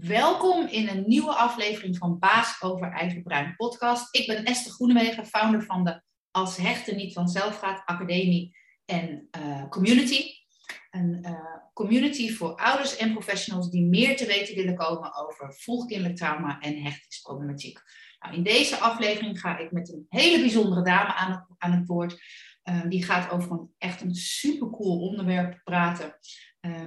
Welkom in een nieuwe aflevering van Baas over Eigen Bruin podcast. Ik ben Esther Groenewegen, founder van de Als Hechten Niet Vanzelf Gaat Academie en uh, Community. Een uh, community voor ouders en professionals die meer te weten willen komen over vroegkindelijk trauma en hechtingsproblematiek. Nou, in deze aflevering ga ik met een hele bijzondere dame aan het, aan het woord. Uh, die gaat over een echt een supercool onderwerp praten.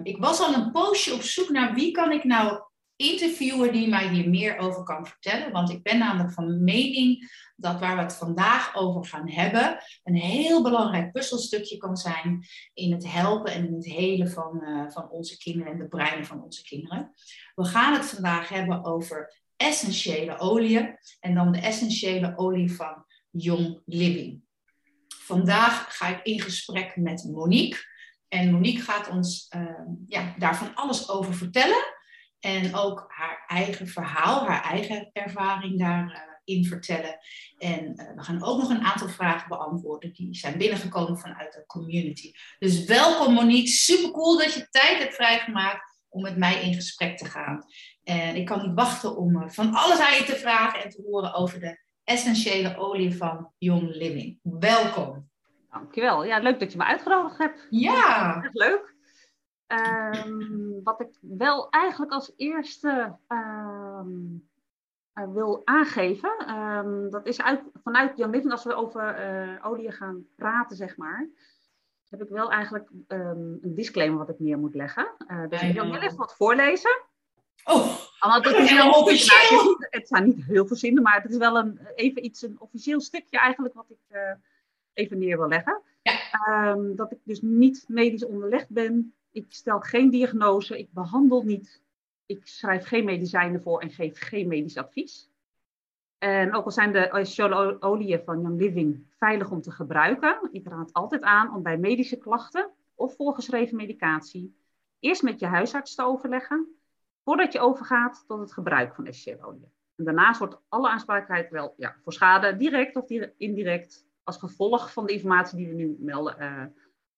Ik was al een poosje op zoek naar wie kan ik nou interviewer die mij hier meer over kan vertellen. Want ik ben namelijk van mening dat waar we het vandaag over gaan hebben, een heel belangrijk puzzelstukje kan zijn in het helpen en in het helen van, uh, van onze kinderen en de breinen van onze kinderen. We gaan het vandaag hebben over essentiële oliën en dan de essentiële olie van Young Living. Vandaag ga ik in gesprek met Monique. En Monique gaat ons uh, ja, daar van alles over vertellen. En ook haar eigen verhaal, haar eigen ervaring daarin vertellen. En uh, we gaan ook nog een aantal vragen beantwoorden die zijn binnengekomen vanuit de community. Dus welkom Monique, super cool dat je tijd hebt vrijgemaakt om met mij in gesprek te gaan. En ik kan niet wachten om van alles aan je te vragen en te horen over de essentiële olie van Young Living. Welkom. Dankjewel. Ja, leuk dat je me uitgenodigd hebt. Ja. Echt leuk. Um, wat ik wel eigenlijk als eerste um, uh, wil aangeven, um, dat is uit, vanuit Young Living, als we over uh, olie gaan praten, zeg maar, heb ik wel eigenlijk een disclaimer wat ik neer moet leggen. Uh, dus ik wil even wat voorlezen. Oh, want het is wel officieel. Het zijn niet heel veel zinnen, maar het is wel een, even iets, een officieel stukje eigenlijk wat ik even neer wil leggen. Ja. dat ik dus niet medisch onderlegd ben ik stel geen diagnose, ik behandel niet, ik schrijf geen medicijnen voor en geef geen medisch advies. En ook al zijn de essentiële oliën van Young Living veilig om te gebruiken, ik raad altijd aan om bij medische klachten of voorgeschreven medicatie eerst met je huisarts te overleggen, voordat je overgaat tot het gebruik van essentiële oliën. En daarnaast wordt alle aansprakelijkheid wel ja, voor schade, direct of indirect, als gevolg van de informatie die we nu melden, uh,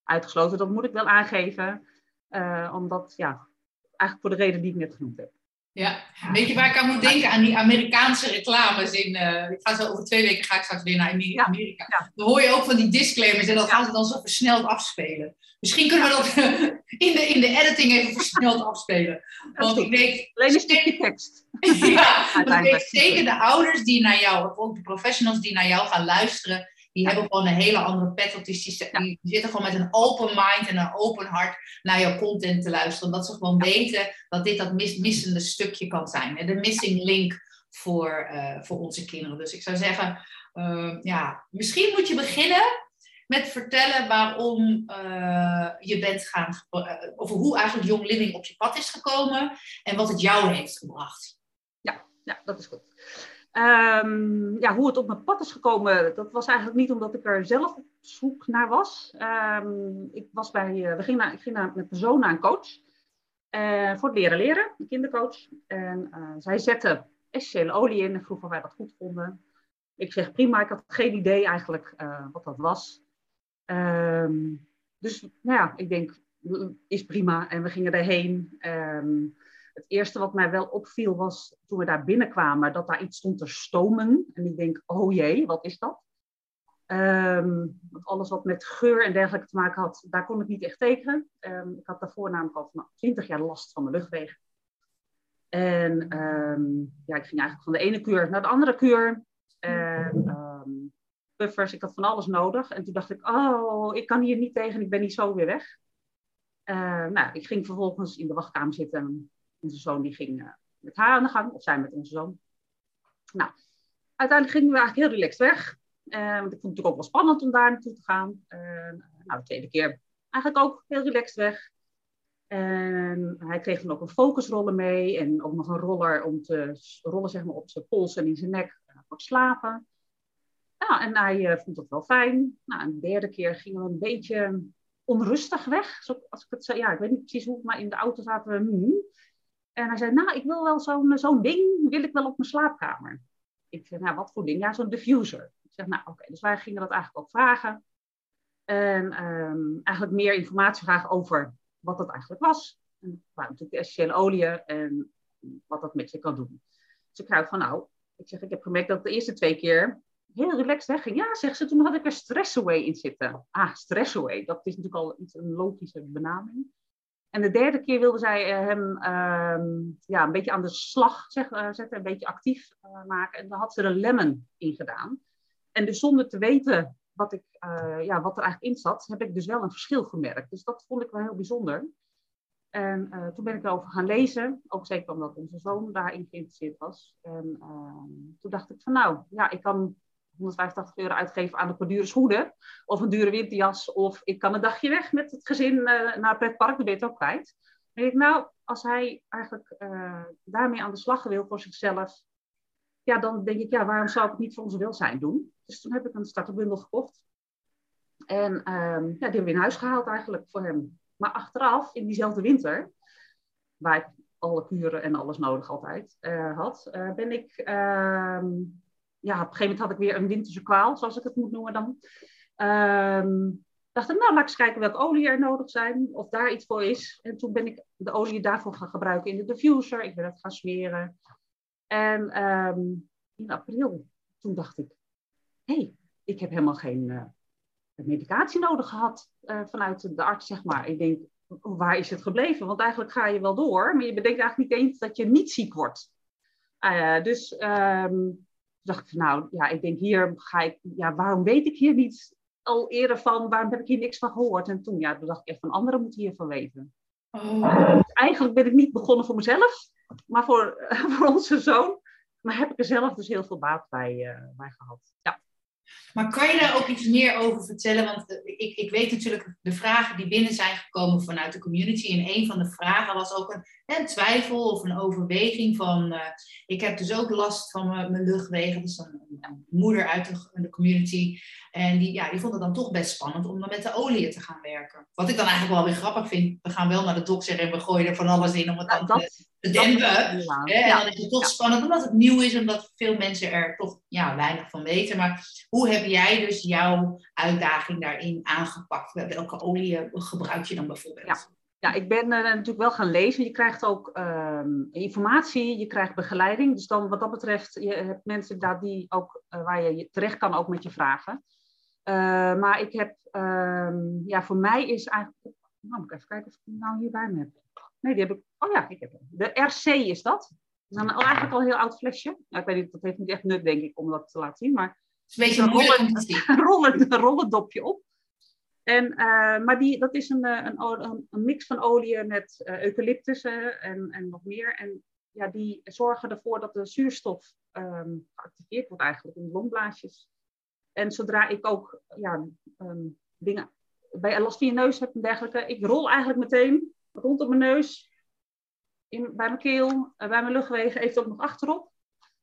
uitgesloten. Dat moet ik wel aangeven. Uh, omdat, ja, eigenlijk voor de reden die ik net genoemd heb. Ja, weet je waar ik aan moet denken? Aan die Amerikaanse reclames in. Uh, ik ga zo over twee weken ga ik straks weer naar Amerika. Ja, ja. Dan hoor je ook van die disclaimers en dat gaan ze dan zo versneld afspelen. Misschien kunnen we dat in de, in de editing even versneld afspelen. Want ik weet. Alleen een stukje tekst. ja, want ik weet zeker de ouders die naar jou, of ook de professionals die naar jou gaan luisteren, die hebben gewoon een hele andere pet op. Die, die, zitten gewoon met een open mind en een open hart naar jouw content te luisteren. Omdat ze gewoon weten dat dit dat mis, missende stukje kan zijn. De missing link voor, uh, voor onze kinderen. Dus ik zou zeggen, uh, ja, misschien moet je beginnen met vertellen waarom uh, je bent gaan, over hoe eigenlijk Young Living op je pad is gekomen en wat het jou heeft gebracht. Ja, ja dat is goed. Um, ja, hoe het op mijn pad is gekomen, dat was eigenlijk niet omdat ik er zelf op zoek naar was. Um, ik, was bij, uh, we gingen ging naar, met mijn zoon naar een coach uh, voor het leren leren, een kindercoach. En uh, zij zette essentiële olie in en vroeg of wij dat goed vonden. Ik zeg prima, ik had geen idee eigenlijk wat dat was. Um, dus nou ja, ik denk, is prima. En we gingen erheen. Het eerste wat mij wel opviel was toen we daar binnenkwamen, dat daar iets stond te stomen. En ik denk, oh jee, wat is dat? Um, alles wat met geur en dergelijke te maken had, daar kon ik niet echt tegen. Um, ik had daarvoor namelijk al van 20 jaar last van de luchtwegen. En um, ja, ik ging eigenlijk van de ene kuur naar de andere kuur. En puffers, ik had van alles nodig. En toen dacht ik, oh, ik kan hier niet tegen, ik ben niet zo weer weg. Nou, ik ging vervolgens in de wachtkamer zitten onze zoon die ging uh, met haar aan de gang, of zij met onze zoon. Nou, uiteindelijk gingen we eigenlijk heel relaxed weg. Uh, want ik vond het natuurlijk ook wel spannend om daar naartoe te gaan. Uh, nou, de tweede keer eigenlijk ook heel relaxed weg. En hij kreeg dan ook een focusroller mee en ook nog een roller om te rollen zeg maar, op zijn pols en in zijn nek voor slapen. Nou, en hij vond het wel fijn. Nou, en de derde keer gingen we een beetje onrustig weg. Als ik het ja, ik weet niet precies hoe, maar in de auto zaten we. Hmm. En hij zei, nou, ik wil wel zo'n zo'n ding, wil ik wel op mijn slaapkamer. Ik zei, nou, wat voor ding? Ja, zo'n diffuser. Ik zeg, nou, oké. Dus wij gingen dat eigenlijk ook vragen. En um, eigenlijk meer informatie vragen over wat dat eigenlijk was. En natuurlijk de essentiële oliën. En wat dat met je kan doen. Dus ik zei van nou, ik zeg, ik heb gemerkt dat de eerste twee keer heel relaxed wegging. Ja, zegt ze, toen had ik er stress away in zitten. Ah, stress away, dat is natuurlijk al iets, een logische benaming. En de derde keer wilde zij eh, hem ehm, ja, een beetje aan de slag zeg, uh, zetten, een beetje actief uh, maken. En dan had ze er lemon in gedaan. En dus zonder te weten wat, ik, ja, wat er eigenlijk in zat, heb ik dus wel een verschil gemerkt. Dus dat vond ik wel heel bijzonder. En toen ben ik erover gaan lezen, ook zeker omdat onze zoon daarin geïnteresseerd was. En ehm, toen dacht ik van nou, ja, ik kan 185 euro uitgeven aan een paar dure schoenen. Of een dure winterjas. Of ik kan een dagje weg met het gezin uh, naar het pretpark. Dan ben je het ook kwijt. Dan denk ik, nou, als hij eigenlijk uh, daarmee aan de slag wil voor zichzelf. Ja, dan denk ik, ja, waarom zou ik het niet voor onze welzijn doen? Dus toen heb ik een starterbundel gekocht. En um, ja, die hebben we in huis gehaald eigenlijk voor hem. Maar achteraf, in diezelfde winter, waar ik alle kuren en alles nodig altijd uh, had, ben ik ehm, ja, op een gegeven moment had ik weer een winterse kwaal, zoals ik het moet noemen dan. Um, dacht ik, nou, laat ik eens kijken welke olie er nodig zijn, of daar iets voor is. En toen ben ik de olie daarvoor gaan gebruiken in de diffuser. Ik ben het gaan smeren. En um, in april, toen dacht ik, hé, hey, ik heb helemaal geen uh, medicatie nodig gehad uh, vanuit de arts, zeg maar. Ik denk, waar is het gebleven? Want eigenlijk ga je wel door, maar je bedenkt eigenlijk niet eens dat je niet ziek wordt. Uh, dus um, dacht ik, nou ja, ik denk hier ga ik, ja, waarom weet ik hier niet al eerder van, waarom heb ik hier niks van gehoord? En toen, ja, toen dacht ik echt van anderen moeten hiervan weten. Oh. Dus eigenlijk ben ik niet begonnen voor mezelf, maar voor, voor onze zoon. Maar heb ik er zelf dus heel veel baat bij, uh, bij gehad. Ja. Maar kan je daar ook iets meer over vertellen? Want eh, ik, ik weet natuurlijk de vragen die binnen zijn gekomen vanuit de community. En een van de vragen was ook een, een twijfel of een overweging van... Uh, ik heb dus ook last van mijn luchtwegen. Dus een, een, moeder uit de, de, community. En die, ja, die vond het dan toch best spannend om dan met de olie te gaan werken. Wat ik dan eigenlijk wel weer grappig vind. We gaan wel naar de dokter en we gooien er van alles in om het dan te, te dempen. En dan is het toch spannend omdat het nieuw is. Omdat veel mensen er toch ja, weinig van weten. Maar hoe heb jij dus jouw uitdaging daarin aangepakt? Welke olie gebruik je dan bijvoorbeeld? Ja. Ja, ik ben uh, natuurlijk wel gaan lezen. Je krijgt ook uh, informatie, je krijgt begeleiding. Dus dan wat dat betreft, je hebt mensen daar die ook, uh, waar je terecht kan ook met je vragen. Uh, maar ik heb, ehm, ja, voor mij is eigenlijk, nou moet ik even kijken of ik die nou hier bij me heb. Nee, die heb ik, oh ja, ik heb hem. De RC is dat. Dat is dan eigenlijk al een heel oud flesje. Nou, ik weet niet, dat heeft niet echt nut denk ik om dat te laten zien, maar een beetje een rollen, rollen, rollendopje op. En, uh, maar die, dat is een, een, een, een mix van oliën met uh, eucalyptussen en, en nog meer. En ja, die zorgen ervoor dat de zuurstof um, geactiveerd wordt eigenlijk in de longblaasjes. En zodra ik ook ja, um, dingen bij last van je neus heb en dergelijke, ik rol eigenlijk meteen rondom mijn neus, in, bij mijn keel, uh, bij mijn luchtwegen, even ook nog achterop.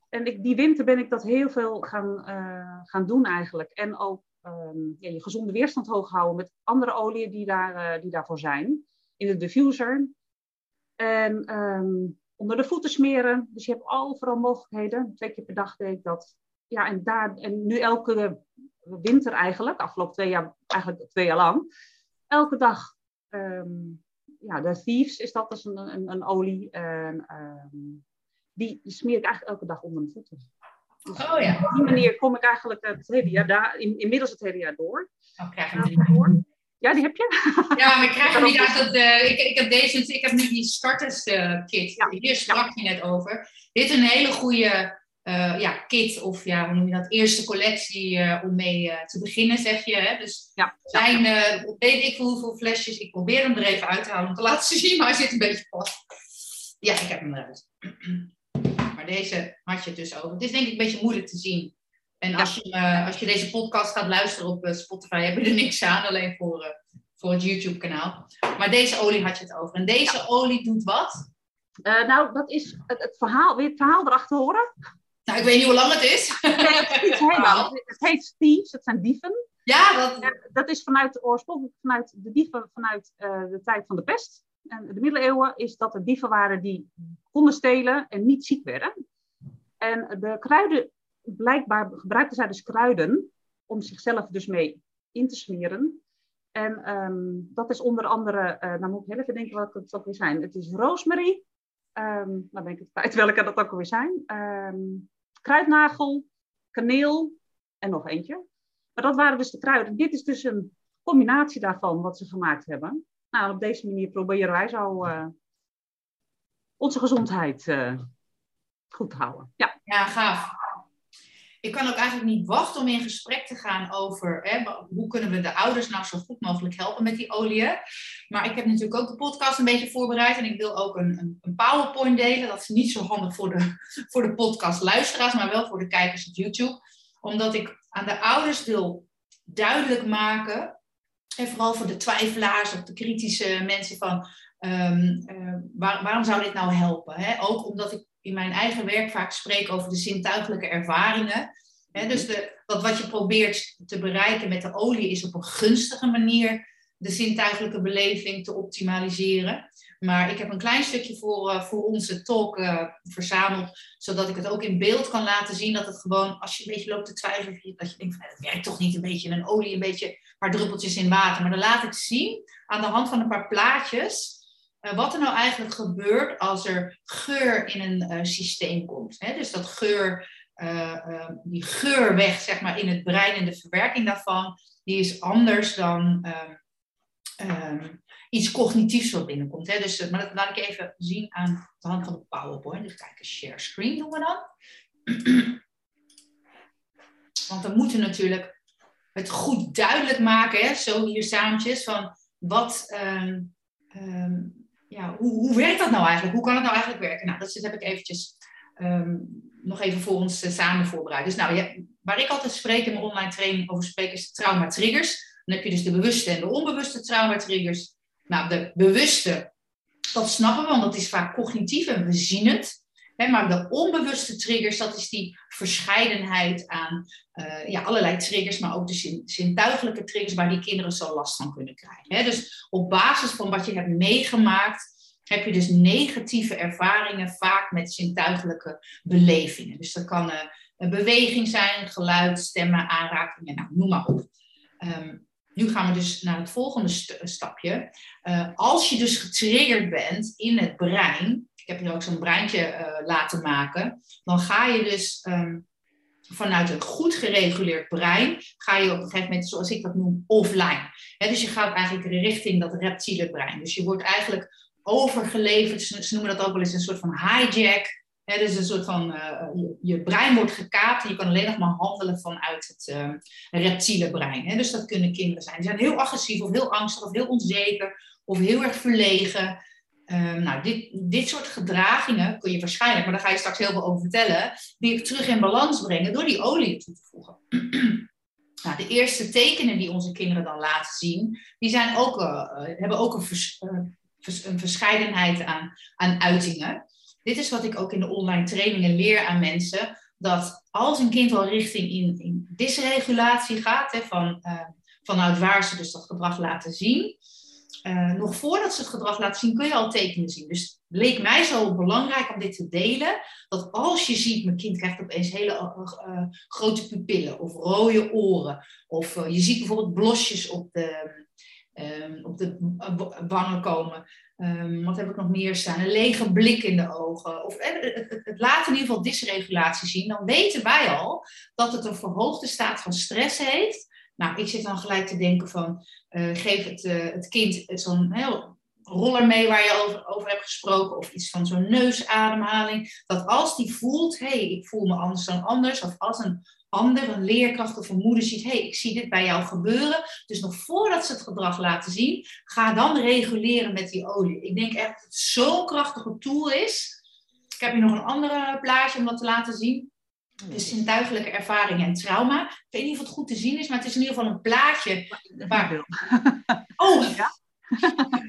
En ik, die winter ben ik dat heel veel gaan, uh, gaan doen eigenlijk. En ook um, ja, je gezonde weerstand hoog houden met andere oliën die, daar, uh, die daarvoor zijn. In de diffuser. En um, onder de voeten smeren. Dus je hebt overal mogelijkheden. Twee keer per dag deed ik dat. Ja, en, daar, en nu elke winter eigenlijk, afgelopen twee jaar, eigenlijk twee jaar lang. Elke dag, um, ja, de Thieves is dat dus een, een, een olie. En, die smeer ik eigenlijk elke dag onder mijn voeten. Dus oh ja. Op die manier kom ik eigenlijk het hele jaar daar, in, inmiddels het hele jaar door. Oh, krijg je die door? Ja, die heb je. Ja, maar ik krijg hem niet uit dat. Uh, ik, ik, heb deze, ik heb nu die starters uh, kit. Ja. Hier sprak je net over. Dit is een hele goede uh, ja, kit, of ja, hoe noem je dat? Eerste collectie om mee te beginnen, zeg je. Hè? Dus ja. zijn, weet ik hoeveel flesjes. Ik probeer hem er even uit te halen om te laten zien, maar hij zit een beetje vast. Ja, ik heb hem eruit. Maar deze had je dus over. Het is denk ik een beetje moeilijk te zien. En als, je, als je deze podcast gaat luisteren op Spotify, heb je er niks aan, alleen voor, voor het YouTube-kanaal. Maar deze olie had je het over. En deze ja. olie doet wat? nou, dat is het, het, verhaal. Wil je het verhaal erachter horen? Nou, ik weet niet hoe lang het is. Het, heet thieves, het zijn dieven. Ja, dat... Ja, dat is vanuit, oorspronkelijk vanuit de dieven vanuit de tijd van de pest en de middeleeuwen is dat er dieven waren die konden stelen en niet ziek werden. En de kruiden, blijkbaar gebruikten zij dus kruiden om zichzelf dus mee in te smeren. En um, dat is onder andere, uh, nou moet ik heel even denken wat het zou zijn. Het is rosemary, Um, nou ben ik het kwijt welke dat ook alweer zijn. Um, kruidnagel, kaneel en nog eentje. Maar dat waren dus de kruiden. Dit is dus een combinatie daarvan wat ze gemaakt hebben. Nou, op deze manier proberen wij zo uh, onze gezondheid uh, goed te houden. Ja, ja gaaf ik kan ook eigenlijk niet wachten om in gesprek te gaan over hè, hoe kunnen we de ouders nou zo goed mogelijk helpen met die oliën. Maar ik heb natuurlijk ook de podcast een beetje voorbereid en ik wil ook een, een, PowerPoint delen. Dat is niet zo handig voor de, voor de podcast luisteraars, maar wel voor de kijkers op YouTube. Omdat ik aan de ouders wil duidelijk maken, en vooral voor de twijfelaars of de kritische mensen van uh, waar, waarom zou dit nou helpen? Hè? Ook omdat ik in mijn eigen werk vaak spreek over de zintuigelijke ervaringen. dus de, wat, wat je probeert te bereiken met de olie is op een gunstige manier de zintuigelijke beleving te optimaliseren. Maar ik heb een klein stukje voor, uh, voor onze talk uh, verzameld, zodat ik het ook in beeld kan laten zien. Dat het gewoon, als je een beetje loopt te twijfelen, dat je denkt van, het werkt toch niet een beetje een olie, een beetje paar druppeltjes in water. Maar dan laat ik zien aan de hand van een paar plaatjes uh, wat er nou eigenlijk gebeurt als er geur in een uh, systeem komt. Hè? Dus dat geur, uh, die geurweg zeg maar, in het brein en de verwerking daarvan, die is anders dan ehm, ehm, iets cognitiefs wat binnenkomt. Hè? Dus, maar dat laat ik even zien aan de hand van de PowerPoint. Dus kijk, een share screen doen we dan. Want we moeten natuurlijk het goed duidelijk maken, hè? zo hier samentjes, van wat... Um, ja, hoe, hoe werkt dat nou eigenlijk? Hoe kan het nou eigenlijk werken? Nou, dat heb ik eventjes ehm, nog even voor ons uh, samen voorbereid. Dus nou, ja, waar ik altijd spreek in mijn online training over spreek is trauma triggers. Dan heb je dus de bewuste en de onbewuste trauma triggers. Nou, de bewuste, dat snappen we, want dat is vaak cognitief en we zien het maar de onbewuste triggers, dat is die verscheidenheid aan uh, ja, allerlei triggers, maar ook de zintuigelijke triggers waar die kinderen zo last van kunnen krijgen. Dus op basis van wat je hebt meegemaakt, heb je dus negatieve ervaringen vaak met zintuigelijke belevingen. Dus dat kan uh, een beweging zijn, geluid, stemmen, aanrakingen, nou, noem maar op. Ehm, nu gaan we dus naar het volgende stapje. Uh, als je dus getriggerd bent in het brein, heb nu ook zo'n breintje uh, laten maken. Dan ga je dus ehm, vanuit een goed gereguleerd brein, ga je op een gegeven moment, zoals ik dat noem, offline. dus je gaat eigenlijk richting dat reptiele brein. Dus je wordt eigenlijk overgeleverd, ze noemen dat ook wel eens een soort van hijack. Dus een soort van, uh, je, brein wordt gekaapt en je kan alleen nog maar handelen vanuit het uh, reptiele brein. dus dat kunnen kinderen zijn. Die zijn heel agressief of heel angstig of heel onzeker of heel erg verlegen. Ehm, nou, dit, dit soort gedragingen kun je waarschijnlijk, maar daar ga je straks heel veel over vertellen, weer terug in balans brengen door die olie toe te voegen. nou, de eerste tekenen die onze kinderen dan laten zien, die zijn ook, uh, hebben ook een, uh, een verscheidenheid aan, aan uitingen. Dit is wat ik ook in de online trainingen leer aan mensen, dat als een kind al richting in, in dysregulatie gaat, hè, van, vanuit waar ze dus dat gedrag laten zien, uh, nog voordat ze het gedrag laten zien, kun je al tekenen zien. Dus leek mij zo belangrijk om dit te delen. Dat als je ziet, mijn kind krijgt opeens hele uh, grote pupillen of rode oren. Of je ziet bijvoorbeeld blosjes op de, um, op de wangen komen. Um, wat heb ik nog meer staan? Een lege blik in de ogen. Of het, het laat in ieder geval dysregulatie zien. Dan weten wij al dat het een verhoogde staat van stress heeft. Nou, ik zit dan gelijk te denken van, uh, geef het, uh, het kind zo'n roller mee waar je over, over hebt gesproken, of iets van zo'n neusademhaling. Dat als die voelt, hé, hey, ik voel me anders dan anders, of als een ander, een leerkracht of een moeder ziet, hé, hey, ik zie dit bij jou gebeuren. Dus nog voordat ze het gedrag laten zien, ga dan reguleren met die olie. Ik denk echt dat het zo'n krachtige tool is. Ik heb hier nog een andere plaatje om dat te laten zien. Dus zintuigelijke ervaring en trauma. Ik weet niet of het goed te zien is, maar het is in ieder geval een plaatje. Waar... Oh, ja?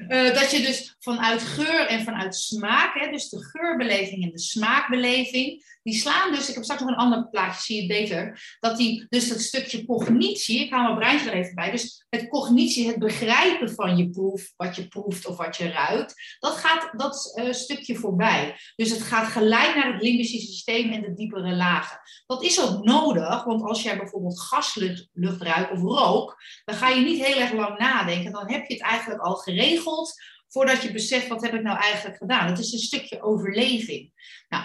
uh, dat je dus vanuit geur en vanuit smaak, hè, dus de geurbeleving en de smaakbeleving, die slaan dus, ik heb straks nog een ander plaatje, zie je beter, dat die, dus dat stukje cognitie, ik haal mijn breintje er even bij, dus het cognitie, het begrijpen van je proef, wat je proeft of wat je ruikt, dat gaat dat uh, stukje voorbij. Dus het gaat gelijk naar het limbische systeem en de diepere lagen. Dat is ook nodig, want als jij bijvoorbeeld gaslucht ruikt of rook, dan ga je niet heel erg lang nadenken, dan heb je het eigenlijk al geregeld voordat je beseft wat heb ik nou eigenlijk gedaan. Het is een stukje overleving. Nou,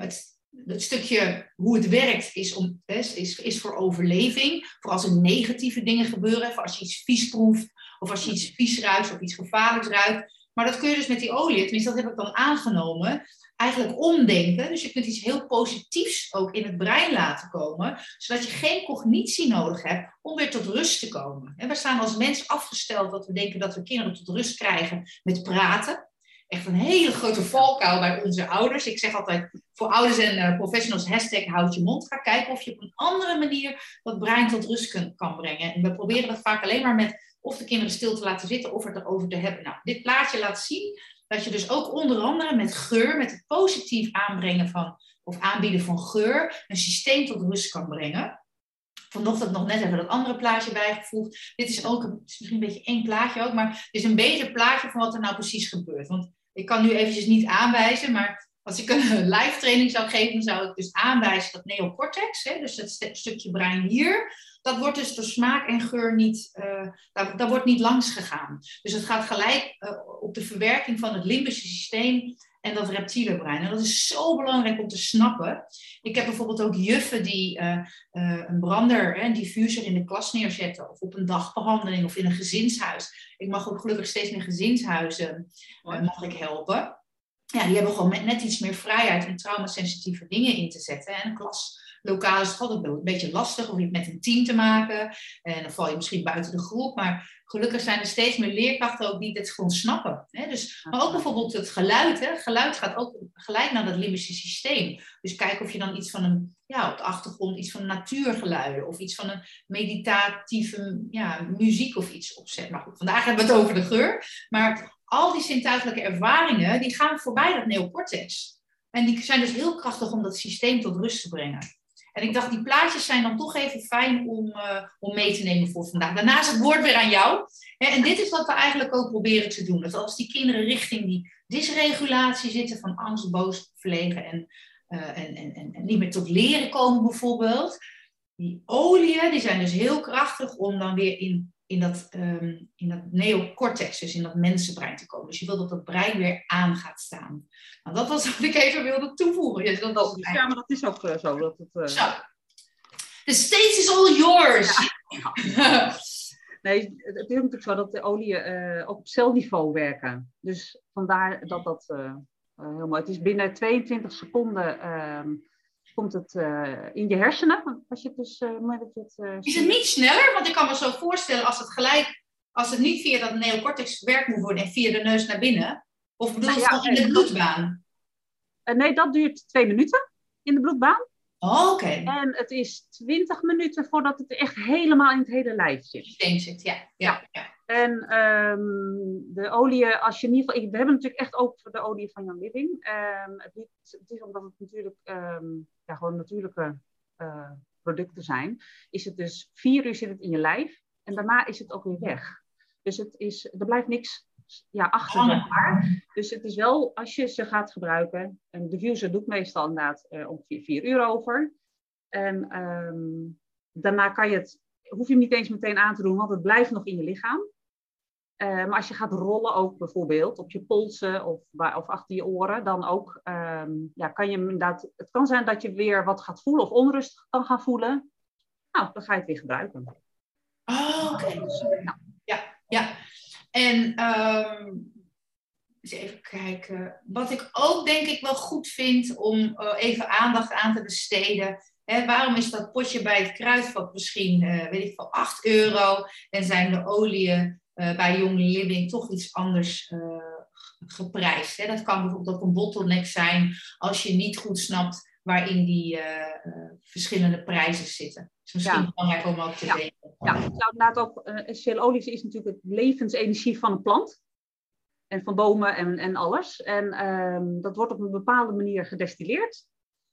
het, het stukje hoe het werkt is, om, is, is voor overleving. Voor als er negatieve dingen gebeuren. Voor als je iets vies proeft. Of als je iets vies ruikt of iets gevaarlijks ruikt. Maar dat kun je dus met die olie, tenminste dat heb ik dan aangenomen, eigenlijk omdenken. Dus je kunt iets heel positiefs ook in het brein laten komen, zodat je geen cognitie nodig hebt om weer tot rust te komen. En we staan als mens afgesteld dat we denken dat we kinderen tot rust krijgen met praten echt een hele grote valkuil bij onze ouders. Ik zeg altijd voor ouders en uh, professionals, hashtag houd je mond. Ga kijken of je op een andere manier dat brein tot rust kan brengen. En we proberen dat vaak alleen maar met of de kinderen stil te laten zitten of het erover te hebben. Nou, dit plaatje laat zien dat je dus ook onder andere met geur, met het positief aanbrengen van, of aanbieden van geur, een systeem tot rust kan brengen. Vanochtend nog net even dat andere plaatje bijgevoegd. Dit is ook een, is misschien een beetje één plaatje ook, maar het is een beter plaatje van wat er nou precies gebeurt. Want ik kan nu eventjes niet aanwijzen, maar als ik een live training zou geven, zou ik dus aanwijzen dat neocortex, hè, dus het stukje brein hier, dat wordt dus door smaak en geur niet, uh, wordt niet langs gegaan. Dus het gaat gelijk uh, op de verwerking van het limbische systeem en dat reptiele brein. En dat is zo belangrijk om te snappen. Ik heb bijvoorbeeld ook juffen die uh, een brander, een diffuser in de klas neerzetten, of op een dagbehandeling of in een gezinshuis. Ik mag ook gelukkig steeds meer gezinshuizen mag ik helpen. Ja, die hebben gewoon net iets meer vrijheid om traumasensitieve dingen in te zetten. En een klas lokaal is het altijd een beetje lastig om je met een team te maken. En dan val je misschien buiten de groep. Maar gelukkig zijn er steeds meer leerkrachten ook die dit gewoon snappen. Hè? Dus, maar ook bijvoorbeeld het geluid. Hè? Geluid gaat ook gelijk naar dat limbische systeem. Dus kijk of je dan iets van een, ja, op de achtergrond iets van natuurgeluiden of iets van een meditatieve ja, muziek of iets opzet. Maar goed, vandaag hebben we het over de geur. Maar al die zintuigelijke ervaringen, die gaan voorbij dat neocortex. En die zijn dus heel krachtig om dat systeem tot rust te brengen. En ik dacht, die plaatjes zijn dan toch even fijn om, uh, om mee te nemen voor vandaag. Daarna het woord weer aan jou. En dit is wat we eigenlijk ook proberen te doen. Dat als die kinderen richting die dysregulatie zitten van angst, boos, verlegen en, uh, en, en, en, niet meer tot leren komen bijvoorbeeld. Die oliën die zijn dus heel krachtig om dan weer in in dat, um, in dat neocortex, dus in dat mensenbrein te komen. Dus je wil dat dat brein weer aan gaat staan. Nou, dat was wat ik even wilde toevoegen. Ja, dat, ja maar dat is ook uh, zo. Dat het, uh... Zo. The stage is all yours. Ja. nee, het is natuurlijk zo dat de oliën uh, op celniveau werken. Dus vandaar dat dat heel mooi. Het is binnen 22 seconden ehm, komt het uh, in je hersenen. Als je dus, uh, dat je het, uh, is het niet sneller? Want ik kan me zo voorstellen als het gelijk, als het niet via dat neocortex verwerkt moet worden en via de neus naar binnen. Of bedoel je nou, ja, in de bloedbaan? nee, dat duurt twee minuten in de bloedbaan. Oh, oké. En het is 20 minuten voordat het echt helemaal in het hele lijf zit. Systeem zit, ja. ja, ja. En um, de olie, als je in ieder geval. We hebben natuurlijk echt ook de olie van Young Living. Um, het, is, het, is, omdat het natuurlijk um, ja, gewoon natuurlijke uh, producten zijn. Is het dus vier uur zit het in je lijf. En daarna is het ook weer weg. Dus het is, er blijft niks ja, achter. Dus het is wel, als je ze gaat gebruiken, een diffuser doet meestal inderdaad uh, ongeveer 4 uur over. En daarna kan je het, hoef je hem niet eens meteen aan te doen, want het blijft nog in je lichaam. Uh, maar als je gaat rollen ook bijvoorbeeld op je polsen of, of achter je oren, dan ook um, ja, kan je inderdaad, het kan zijn dat je weer wat gaat voelen of onrust kan gaan voelen. Nou, dan ga je het weer gebruiken. Oh, oké. Dus, nou. Ja, ja. En um, eens even kijken. Wat ik ook denk ik wel goed vind om uh, even aandacht aan te besteden. Waarom is dat potje bij het kruidvat misschien, uh, weet ik veel, 8 euro? En zijn de oliën uh, bij Young Living toch iets anders geprijsd? Hè? Dat kan bijvoorbeeld ook een bottleneck zijn als je niet goed snapt waarin die verschillende prijzen zitten. Is misschien ja. belangrijk om ook te ja. weten. Ja, nou, inderdaad ook, essentiële olies is natuurlijk het levensenergie van een plant. En van bomen en, en alles. En um, dat wordt op een bepaalde manier gedestilleerd.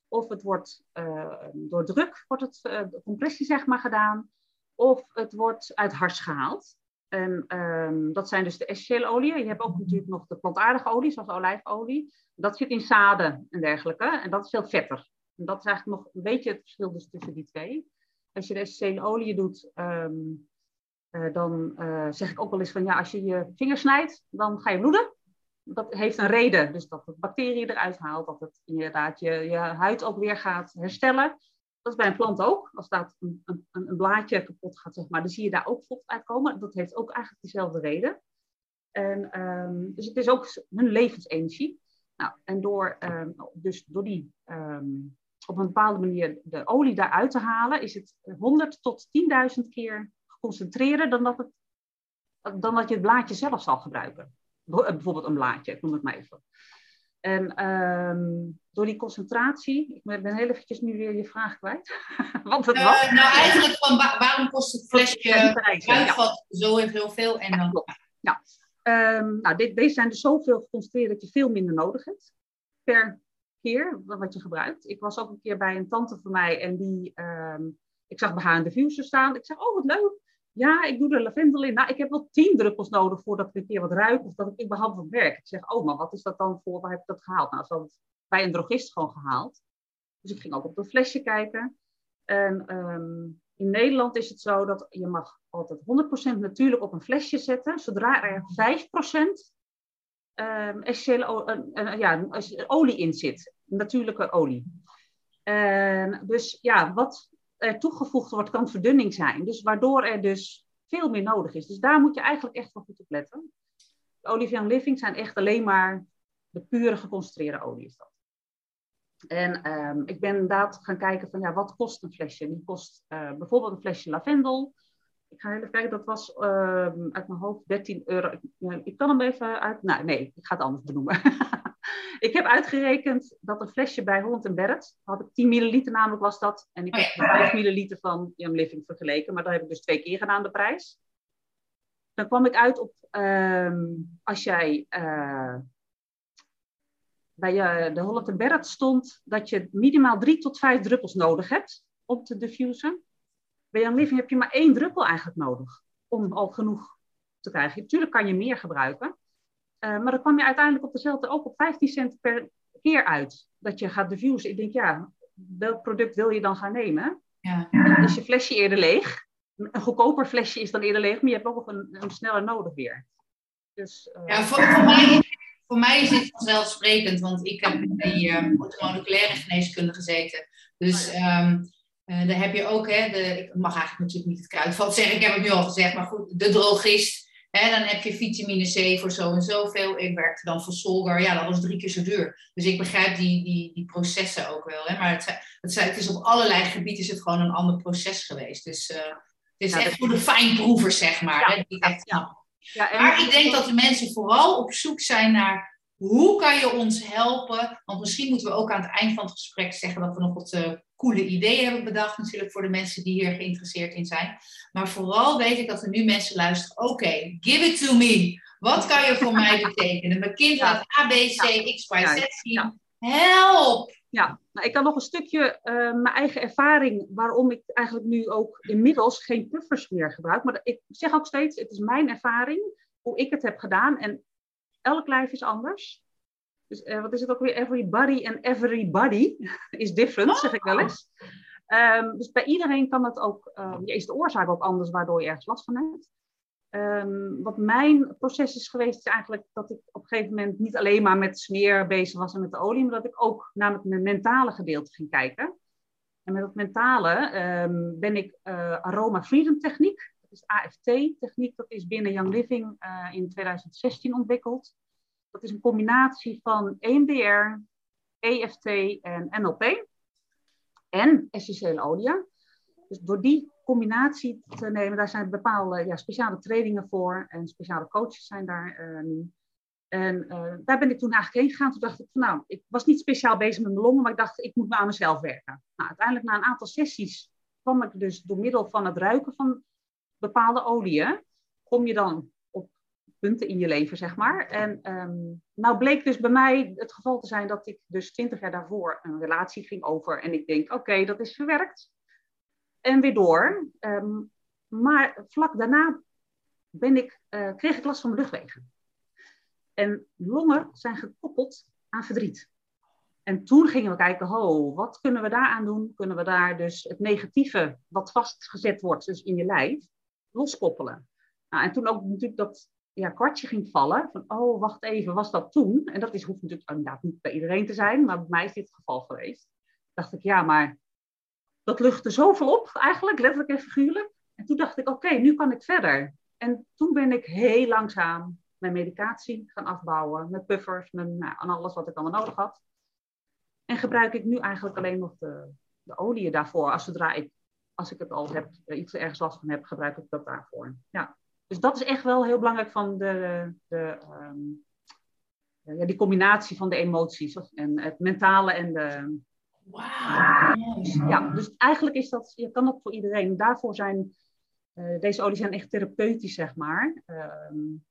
Of het wordt uh, door druk, wordt het uh, compressie zeg maar gedaan. Of het wordt uit hars gehaald. En um, dat zijn dus de essentiële oliën. Je hebt ook natuurlijk nog de plantaardige olie, zoals olijfolie. Dat zit in zaden en dergelijke. En dat is veel vetter. En dat is eigenlijk nog een beetje het verschil dus tussen die twee als je de essentiële olie doet, um, dan zeg ik ook wel eens van ja, als je je vinger snijdt, dan ga je bloeden. Dat heeft een reden. Dus dat het bacteriën eruit haalt, dat het inderdaad je huid ook weer gaat herstellen. Dat is bij een plant ook. Als dat een, een, een blaadje kapot gaat, zeg maar, dan zie je daar ook vocht uitkomen. Dat heeft ook eigenlijk dezelfde reden. En, ehm, dus het is ook hun levensenergie. Nou, en door, um, dus door die um, op een bepaalde manier de olie daaruit te halen, is het 100 tot 10.000 keer geconcentreerder dan dat, het, dan dat je het blaadje zelf zal gebruiken. Bijvoorbeeld een blaadje, ik noem het maar even. En um, door die concentratie, ik ben heel eventjes nu weer je vraag kwijt. Want het uh, was. Nou, eigenlijk van waarom kost het flesje kruidvat ja. zo heel veel? En dan... Ja, um, nou, dit, deze zijn dus zoveel geconcentreerd dat je veel minder nodig hebt per keer wat je gebruikt. Ik was ook een keer bij een tante van mij en die, um, ik zag bij haar een diffuser staan. Ik zeg, oh wat leuk. Ja, ik doe er lavendel in. Nou, ik heb wel tien druppels nodig voordat ik een keer wat ruik of dat ik überhaupt wat werk. Ik zeg, oh, maar wat is dat dan voor? Waar heb ik dat gehaald? Nou, ze had het bij een drogist gewoon gehaald. Dus ik ging ook op dat flesje kijken. En um, in Nederland is het zo dat je mag altijd 100% natuurlijk op een flesje zetten. Zodra er 5% um, essentiële uh, uh, ja, olie in zit. Natuurlijke olie. En dus ja, wat toegevoegd wordt, kan verdunning zijn. Dus waardoor er dus veel meer nodig is. Dus daar moet je eigenlijk echt wel goed op letten. De Olivier Living zijn echt alleen maar de pure geconcentreerde olie is dat. En um, ik ben inderdaad gaan kijken van ja, wat kost een flesje? Die kost uh, bijvoorbeeld een flesje lavendel. Ik ga even kijken, dat was uh, uit mijn hoofd 13 euro. Ik, ik, kan hem even uit. Nou, nee, ik ga het anders benoemen. ik heb uitgerekend dat een flesje bij Holland Barrett, had ik 10 milliliter namelijk was dat. En ik heb 5 milliliter van Young Living vergeleken, maar dat heb ik dus twee keer gedaan, de prijs. Dan kwam ik uit op, um, als jij uh, bij uh, de Holland Barrett stond, dat je minimaal 3 tot 5 druppels nodig hebt om te diffusen. Bij Young Living heb je maar één druppel eigenlijk nodig om al genoeg te krijgen. Natuurlijk kan je meer gebruiken. Uh, maar dan kwam je uiteindelijk op dezelfde ook op 15 cent per keer uit. Dat je gaat diffusen. Ik denk, ja, welk product wil je dan gaan nemen? Ja. Dan is je flesje eerder leeg. Een goedkoper flesje is dan eerder leeg, maar je hebt ook nog een, een sneller nodig weer. Dus, uh... Ja, voor, voor, mij, voor mij is dit vanzelfsprekend, want ik heb in die um, moleculaire geneeskunde gezeten. Dus um, uh, daar heb je ook, hè, de, ik mag eigenlijk natuurlijk niet het kruidvat zeggen, ik heb het nu al gezegd, maar goed, de drogist Dan heb je vitamine C voor zo en zoveel. Ik werkte dan voor Solgar. Ja, dat was drie keer zo duur. Dus ik begrijp die, die, die processen ook wel. Hè. Maar het, het, het is op allerlei gebieden is het gewoon een ander proces geweest. Dus uh, het is echt voor de fijnproevers, zeg maar. Ja, die echt, ja. Ja, en maar ik denk dat de mensen vooral op zoek zijn naar hoe kan je ons helpen? Want misschien moeten we ook aan het eind van het gesprek zeggen dat we nog wat uh, coole ideeën hebben bedacht, natuurlijk voor de mensen die hier geïnteresseerd in zijn. Maar vooral weet ik dat er nu mensen luisteren. Oké, give it to me. Wat kan je voor mij betekenen? Mijn kind gaat A, B, C, X, Y, Z zien. Help! Ja, nou, ik kan nog een stukje uh, mijn eigen ervaring, waarom ik eigenlijk nu ook inmiddels geen puffers meer gebruik. Maar ik zeg ook steeds, het is mijn ervaring, hoe ik het heb gedaan. En elk lijf is anders. Dus uh, wat is het ook weer? Everybody and everybody is different, zeg ik wel eens. Um, dus bij iedereen kan het ook, ja, is de oorzaak ook anders waardoor je ergens last van hebt. Um, wat mijn proces is geweest, is eigenlijk dat ik op een gegeven moment niet alleen maar met smeer bezig was en met de olie, maar dat ik ook naar het mentale gedeelte ging kijken. En met dat mentale ben ik uh, Aroma Freedom Techniek, dat is AFT-techniek, dat is binnen Young Living uh, in 2016 ontwikkeld. Dat is een combinatie van EMDR, EFT en NLP en essentiële olie. Dus door die combinatie te nemen, daar zijn bepaalde ja, speciale trainingen voor en speciale coaches zijn daar uh, En uh, daar ben ik toen eigenlijk heen gegaan. Toen dacht ik van nou, ik was niet speciaal bezig met mijn longen, maar ik dacht ik moet aan mezelf werken. Nou, uiteindelijk na een aantal sessies kwam ik dus door middel van het ruiken van bepaalde oliën, kom je dan punten in je leven, zeg maar. En um, nou bleek dus bij mij het geval te zijn dat ik dus twintig jaar daarvoor een relatie ging over. En ik denk, oké, dat is verwerkt. En weer door. Um, maar vlak daarna ben ik, uh, kreeg ik last van mijn luchtwegen. En longen zijn gekoppeld aan verdriet. En toen gingen we kijken, ho, wat kunnen we daaraan doen? Kunnen we daar dus het negatieve wat vastgezet wordt, dus in je lijf, loskoppelen. Nou, en toen ook natuurlijk dat ja, kwartje ging vallen. Van, oh, wacht even, was dat toen? En dat is, hoeft natuurlijk inderdaad niet bij iedereen te zijn, maar bij mij is dit het geval geweest. dacht ik, ja, maar dat luchtte zoveel op, eigenlijk, letterlijk en figuurlijk. En toen dacht ik, oké, nu kan ik verder. En toen ben ik heel langzaam mijn medicatie gaan afbouwen. Met puffers, met nou, alles wat ik allemaal nodig had. En gebruik ik nu eigenlijk alleen nog de, de olie daarvoor. Als, zodra ik, als ik het al heb, iets ergens last van heb, gebruik ik dat daarvoor. Ja. Dus dat is echt wel heel belangrijk van de, de, um, ja, die combinatie van de emoties. En het mentale en de. Wauw. Ja, dus eigenlijk is dat, je kan dat voor iedereen. Daarvoor zijn uh, deze olies zijn echt therapeutisch, zeg maar. Uh,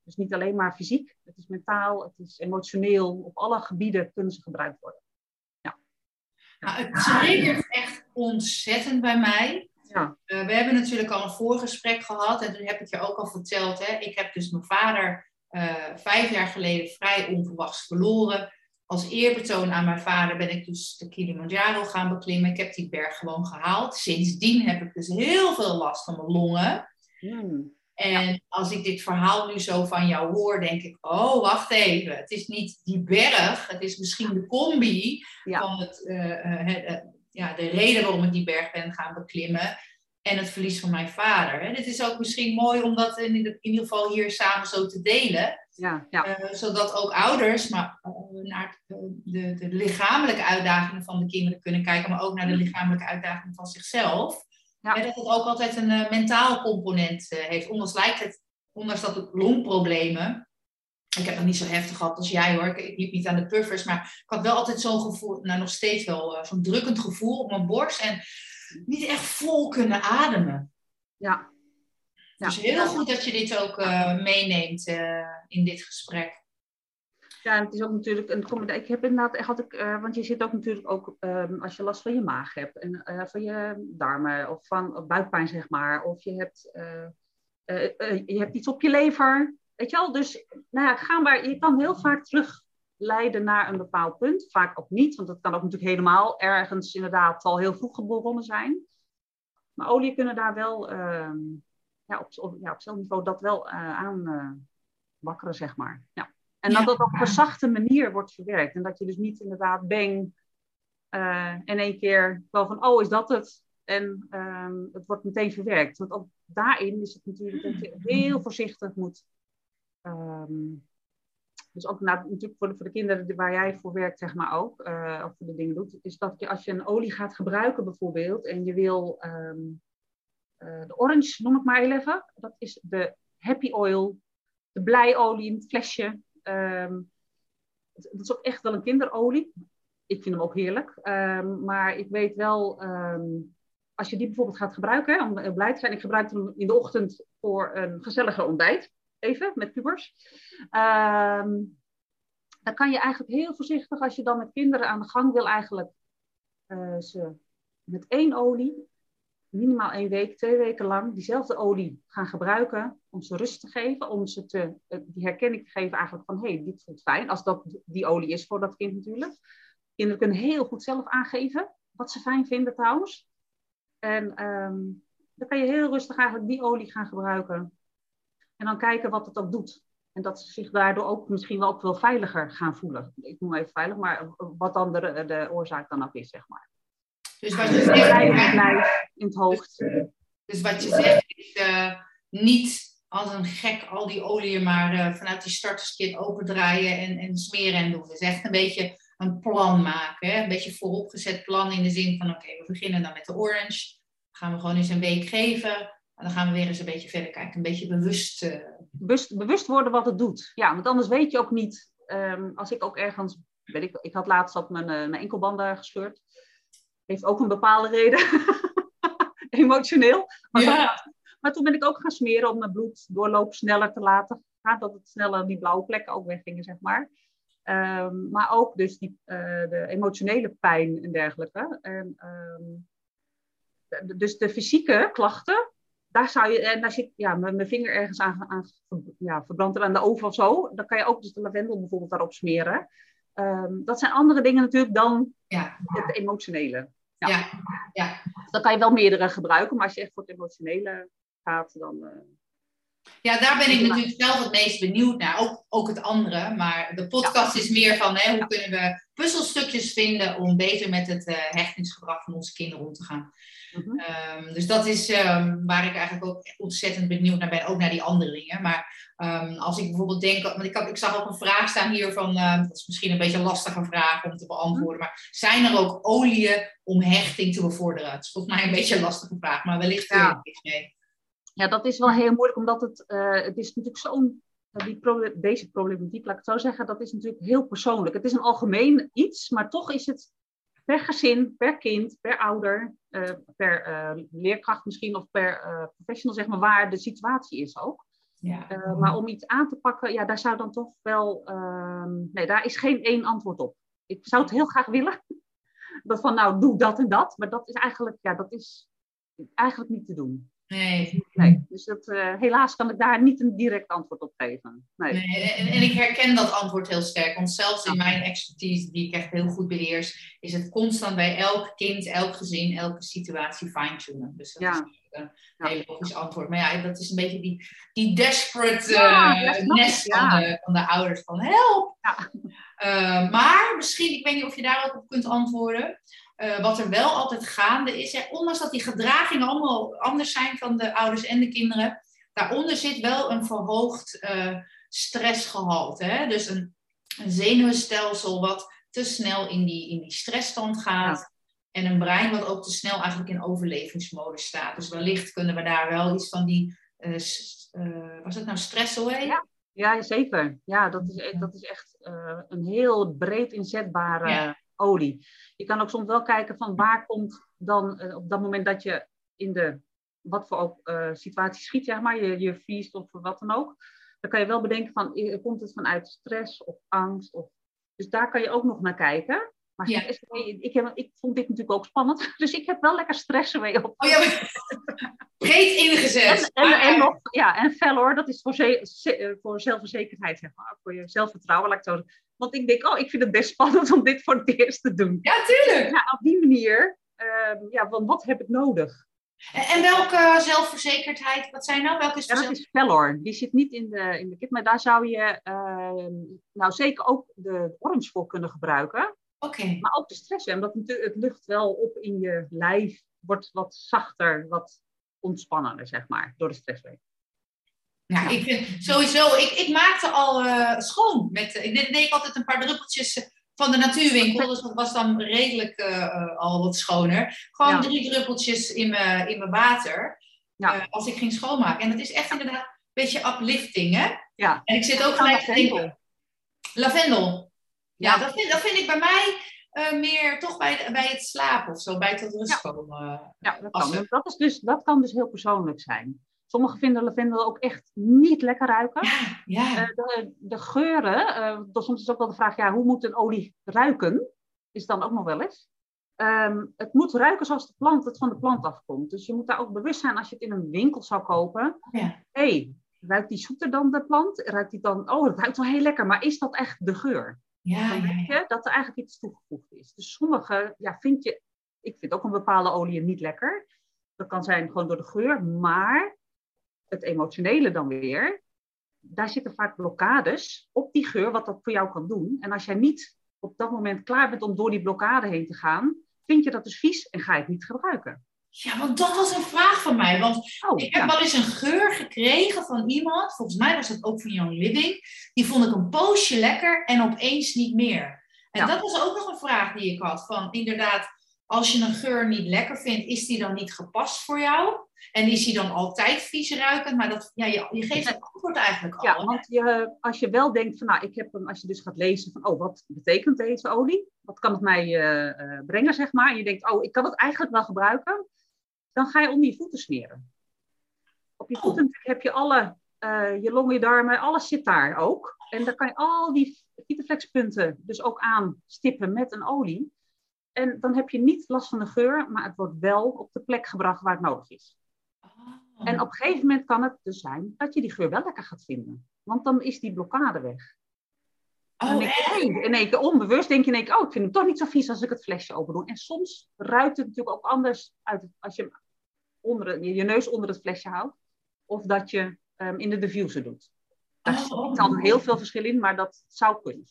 dus niet alleen maar fysiek, het is mentaal, het is emotioneel. Op alle gebieden kunnen ze gebruikt worden. Ja. Nou, het triggert echt ontzettend bij mij. Ja. Uh, we hebben natuurlijk al een voorgesprek gehad en toen heb ik je ook al verteld. Hè, ik heb dus mijn vader uh, vijf jaar geleden vrij onverwachts verloren. Als eerbetoon aan mijn vader ben ik dus de Kilimanjaro gaan beklimmen. Ik heb die berg gewoon gehaald. Sindsdien heb ik dus heel veel last van mijn longen. Hmm. En als ik dit verhaal nu zo van jou hoor, denk ik, oh, wacht even. Het is niet die berg, het is misschien de combi Ja. van het, eh, eh, het, eh, ja, de reden waarom ik die berg ben gaan beklimmen. En het verlies van mijn vader. Hè. Dit is ook misschien mooi om dat in, ieder- in ieder geval hier samen zo te delen. Ja, ja. Eh, zodat ook ouders maar, eh, naar eh, de, de lichamelijke uitdagingen van de kinderen kunnen kijken, maar ook naar de lichamelijke uitdagingen van zichzelf. Ja. En dat het ook altijd een mentaal component heeft. Ondanks, lijkt het, ondanks dat het longproblemen. Ik heb het niet zo heftig gehad als jij hoor. Ik, liep niet aan de puffers, maar ik had wel altijd zo'n gevoel, nou nog steeds wel, eh, zo'n drukkend gevoel op mijn borst. En niet echt vol kunnen ademen. ja. Ja. Dus heel goed dat je dit ook eh, meeneemt eh, in dit gesprek. Ja, en het is ook natuurlijk een. Ik heb inderdaad, had ik, want je zit ook natuurlijk ook ehm, als je last van je maag hebt en van je darmen of van of buikpijn zeg maar, of je hebt, je hebt iets op je lever, weet je wel. Dus nou ja, ga maar, je kan heel vaak terugleiden naar een bepaald punt, vaak ook niet, want dat kan ook natuurlijk helemaal ergens inderdaad al heel vroeg begonnen zijn. Maar olie kunnen daar wel ehm, ja, op, op, ja, op celniveau dat wel eh, aan eh, wakkeren, zeg maar. Ja. En dat dat op een zachte manier wordt verwerkt. En dat je dus niet inderdaad bang eh, in één keer wel van, oh, is dat het? En ehm, het wordt meteen verwerkt. Want ook daarin is het natuurlijk dat je heel voorzichtig moet. Ehm, dus ook na- natuurlijk voor de, voor de kinderen waar jij voor werkt, zeg maar ook, eh, of voor de dingen doet, is dat je als je een olie gaat gebruiken bijvoorbeeld en je wil ehm, eh, de orange, noem ik maar even, dat is de happy oil, de blijolie in het flesje. Ehm, dat is ook echt wel een kinderolie. Ik vind hem ook heerlijk. Ehm, maar ik weet wel, ehm, als je die bijvoorbeeld gaat gebruiken, om eh, blij te zijn. Ik gebruik hem in de ochtend voor een gezellige ontbijt. Even, met pubers. Ehm, dan kan je eigenlijk heel voorzichtig, als je dan met kinderen aan de gang wil, eigenlijk eh, ze met één olie, minimaal één week, twee weken lang, diezelfde olie gaan gebruiken om ze rust te geven, om ze te, eh, die herkenning te geven eigenlijk van, hé, hey, dit voelt fijn, als dat die olie is voor dat kind natuurlijk. Kinderen kunnen heel goed zelf aangeven wat ze fijn vinden trouwens. En ehm, dan kan je heel rustig eigenlijk die olie gaan gebruiken. En dan kijken wat het ook doet. En dat ze zich daardoor ook misschien wel ook wel veiliger gaan voelen. Ik noem even veilig, maar wat dan de, de oorzaak dan ook is, zeg maar. Dus wat je Dus zegt, in het lijf, in het hoofd. dus wat je zegt is eh, niet als een gek al die oliën maar eh, vanuit die starterskit opendraaien en, en smeren en doen. Dus echt een beetje een plan maken. Hè? Een beetje vooropgezet plan in de zin van oké, we beginnen dan met de orange. gaan we gewoon eens een week geven. En dan gaan we weer eens een beetje verder kijken. Een beetje bewust. eh, Bewust, bewust worden wat het doet. Ja, want anders weet je ook niet. ehm, als ik ook ergens. Weet ik, ik had laatst had mijn, eh, mijn enkelbanden gescheurd. Heeft ook een bepaalde reden. Emotioneel. Maar, Ja. maar toen ben ik ook gaan smeren om mijn bloeddoorloop sneller te laten gaan. Dat het sneller die blauwe plekken ook weggingen, zeg maar. Ehm, maar ook dus die, eh, de emotionele pijn en dergelijke. En, ehm, de- dus de fysieke klachten, daar zou je, en daar zit ja, mijn, vinger ergens aan, aan ja, verbrand er aan de oven of zo. Dan kan je ook dus de lavendel bijvoorbeeld daarop smeren. Ehm, dat zijn andere dingen natuurlijk dan Ja, het emotionele. Ja. ja, ja. Dan kan je wel meerdere gebruiken, maar als je echt voor het emotionele gaat, dan... Ja, daar ben ik natuurlijk zelf het meest benieuwd naar. Ook, ook het andere. Maar de podcast is meer van hè, hoe kunnen we puzzelstukjes vinden om beter met het uh, hechtingsgedrag van onze kinderen om te gaan. Mhm. Ehm, dus dat is um, waar ik eigenlijk ook ontzettend benieuwd naar ben, ook naar die andere dingen. Maar um, als ik bijvoorbeeld denk, want ik, had, ik zag ook een vraag staan hier van, uh, dat is misschien een beetje een lastige vraag om te beantwoorden, maar zijn er ook oliën om hechting te bevorderen? Het is volgens mij een beetje een lastige vraag, maar wellicht iets mee. Ja, dat is wel heel moeilijk, omdat het, uh, het is natuurlijk zo'n die deze problematiek, laat ik het zo zeggen, dat is natuurlijk heel persoonlijk. Het is een algemeen iets, maar toch is het per gezin, per kind, per ouder, uh, per uh, leerkracht misschien of per professional, zeg maar, waar de situatie is ook. Ja. maar om iets aan te pakken, ja, daar zou dan toch wel. Ehm, nee, daar is geen één antwoord op. Ik zou het heel graag willen. Dat van nou, doe dat en dat. Maar dat is eigenlijk, ja, dat is eigenlijk niet te doen. Nee. nee. Dus dat, uh, helaas kan ik daar niet een direct antwoord op geven. Nee. nee en, en, ik herken dat antwoord heel sterk. Want zelfs in mijn expertise, die ik echt heel goed beheers, is het constant bij elk kind, elk gezin, elke situatie fine-tunen. Dus dat ja. is een heel logisch antwoord. Maar ja, dat is een beetje die, die desperate uh, nest van de, van, de, ouders. Van help! Uh, maar misschien, ik weet niet of je daar ook op kunt antwoorden. Uh, wat er wel altijd gaande is, hè, ondanks dat die gedragingen allemaal anders zijn van de ouders en de kinderen, daaronder zit wel een verhoogd uh, stressgehalte. Hè? Dus een, een, zenuwstelsel wat te snel in die, in die stressstand gaat. En een brein wat ook te snel eigenlijk in overlevingsmodus staat. Dus wellicht kunnen we daar wel iets van die, uh, was het nou stress Ja. ja, zeker. Ja, dat is, dat is echt een heel breed inzetbare olie. Je kan ook soms wel kijken van waar komt dan uh, op dat moment dat je in de wat voor ook, uh, situatie schiet, zeg maar, je, je vriest of wat dan ook. Dan kan je wel bedenken van, komt het vanuit stress of angst? Of... Dus daar kan je ook nog naar kijken. Maar ja. ik, heb, ik vond dit natuurlijk ook spannend, dus ik heb wel lekker stressen mee op. Oh, ja, breed ingezet. En, en, en, nog, ja, en fel hoor, dat is voor, ze, voor zelfverzekerdheid, zeg maar, voor je zelfvertrouwen, laat ik zo want ik denk, oh, ik vind het best spannend om dit voor het eerst te doen. Ja, tuurlijk. Ja, op die manier, uh, ja, van wat heb ik nodig? En, en welke zelfverzekerdheid, wat zijn nou? Welke is ja, dat is Vellor. Die zit niet in de, in de kit, maar daar zou je uh, nou zeker ook de orange voor kunnen gebruiken. Oké. Maar ook de stress, omdat het, het lucht wel op in je lijf wordt wat zachter, wat ontspannender, zeg maar, door de stressweek. Ja, ik vind sowieso, ik, ik maakte al uh, schoon. Met, ik deed, deed altijd een paar druppeltjes eh, van de natuurwinkel, dus dat was dan redelijk uh, al wat schoner. Gewoon drie druppeltjes in mijn, in mijn water ja. als ik ging schoonmaken. En dat is echt inderdaad een beetje uplifting, hè? Ja. En ik zit ook gelijk te denken... Lavendel. Ja, Dat, vind, dat vind ik bij mij meer toch bij, bij het slapen of zo, bij het tot rust komen. Ja, dat kan. Dat, is dus, dat kan dus heel persoonlijk zijn. Sommigen vinden lavendel ook echt niet lekker ruiken. Ja, ja. Uh, de, de, geuren, uh, soms is ook wel de vraag, ja, hoe moet een olie ruiken? Is dan ook nog wel eens. Um, het moet ruiken zoals de plant, het van de plant afkomt. Dus je moet daar ook bewust zijn als je het in een winkel zou kopen. Ja. hey, ruikt die zoeter dan de plant? Ruikt die dan, oh, het ruikt wel heel lekker, maar is dat echt de geur? Ja, dan denk je dat er eigenlijk iets toegevoegd is. Dus sommige, ja, vind je, ik vind ook een bepaalde olie niet lekker. Dat kan zijn gewoon door de geur, maar het emotionele dan weer, daar zitten vaak blokkades op die geur, wat dat voor jou kan doen. En als jij niet op dat moment klaar bent om door die blokkade heen te gaan, vind je dat dus vies en ga je het niet gebruiken. Ja, want dat was een vraag van mij. Want oh, ik heb wel eens een geur gekregen van iemand, volgens mij was dat ook van Young Living. Die vond ik een poosje lekker en opeens niet meer. En dat was ook nog een vraag die ik had. Van inderdaad, als je een geur niet lekker vindt, is die dan niet gepast voor jou? En is die dan altijd vies ruikend? Maar dat, ja, je, je geeft het antwoord eigenlijk al. Ja, want je, als je wel denkt van, nou, ik heb hem, als je dus gaat lezen van, oh, wat betekent deze olie? Wat kan het mij uh, brengen, zeg maar? En je denkt, oh, ik kan het eigenlijk wel gebruiken. Dan ga je onder je voeten smeren. Op je oh. voeten heb je alle, uh, je longen, je darmen, alles zit daar ook. En dan kan je al die vitaflexpunten dus ook aanstippen met een olie. En dan heb je niet last van de geur, maar het wordt wel op de plek gebracht waar het nodig is. Oh. En op een gegeven moment kan het dus zijn dat je die geur wel lekker gaat vinden. Want dan is die blokkade weg. Oh, en in één keer onbewust denk je in één keer, oh, ik vind het toch niet zo vies als ik het flesje open doe. En soms ruikt het natuurlijk ook anders uit als je onder, je neus onder het flesje houdt. of dat je um, in de diffuser doet. Daar Oh, zit oh. al heel veel verschil in, maar dat zou kunnen.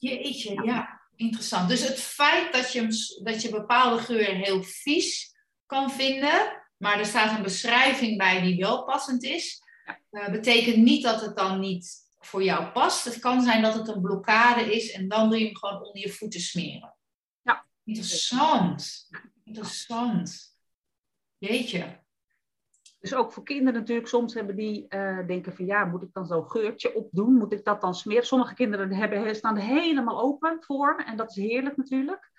Jeetje, ja. Ja. Interessant. Dus het feit dat je, dat je bepaalde geuren heel vies kan vinden, maar er staat een beschrijving bij die wel passend is, Ja. eh, betekent niet dat het dan niet voor jou past. Het kan zijn dat het een blokkade is en dan doe je hem gewoon onder je voeten smeren. Ja. Interessant. Interessant. Jeetje. Dus ook voor kinderen natuurlijk, soms hebben die eh, denken van ja, moet ik dan zo'n geurtje opdoen? Moet ik dat dan smeren? Sommige kinderen hebben, staan er helemaal open voor en dat is heerlijk natuurlijk.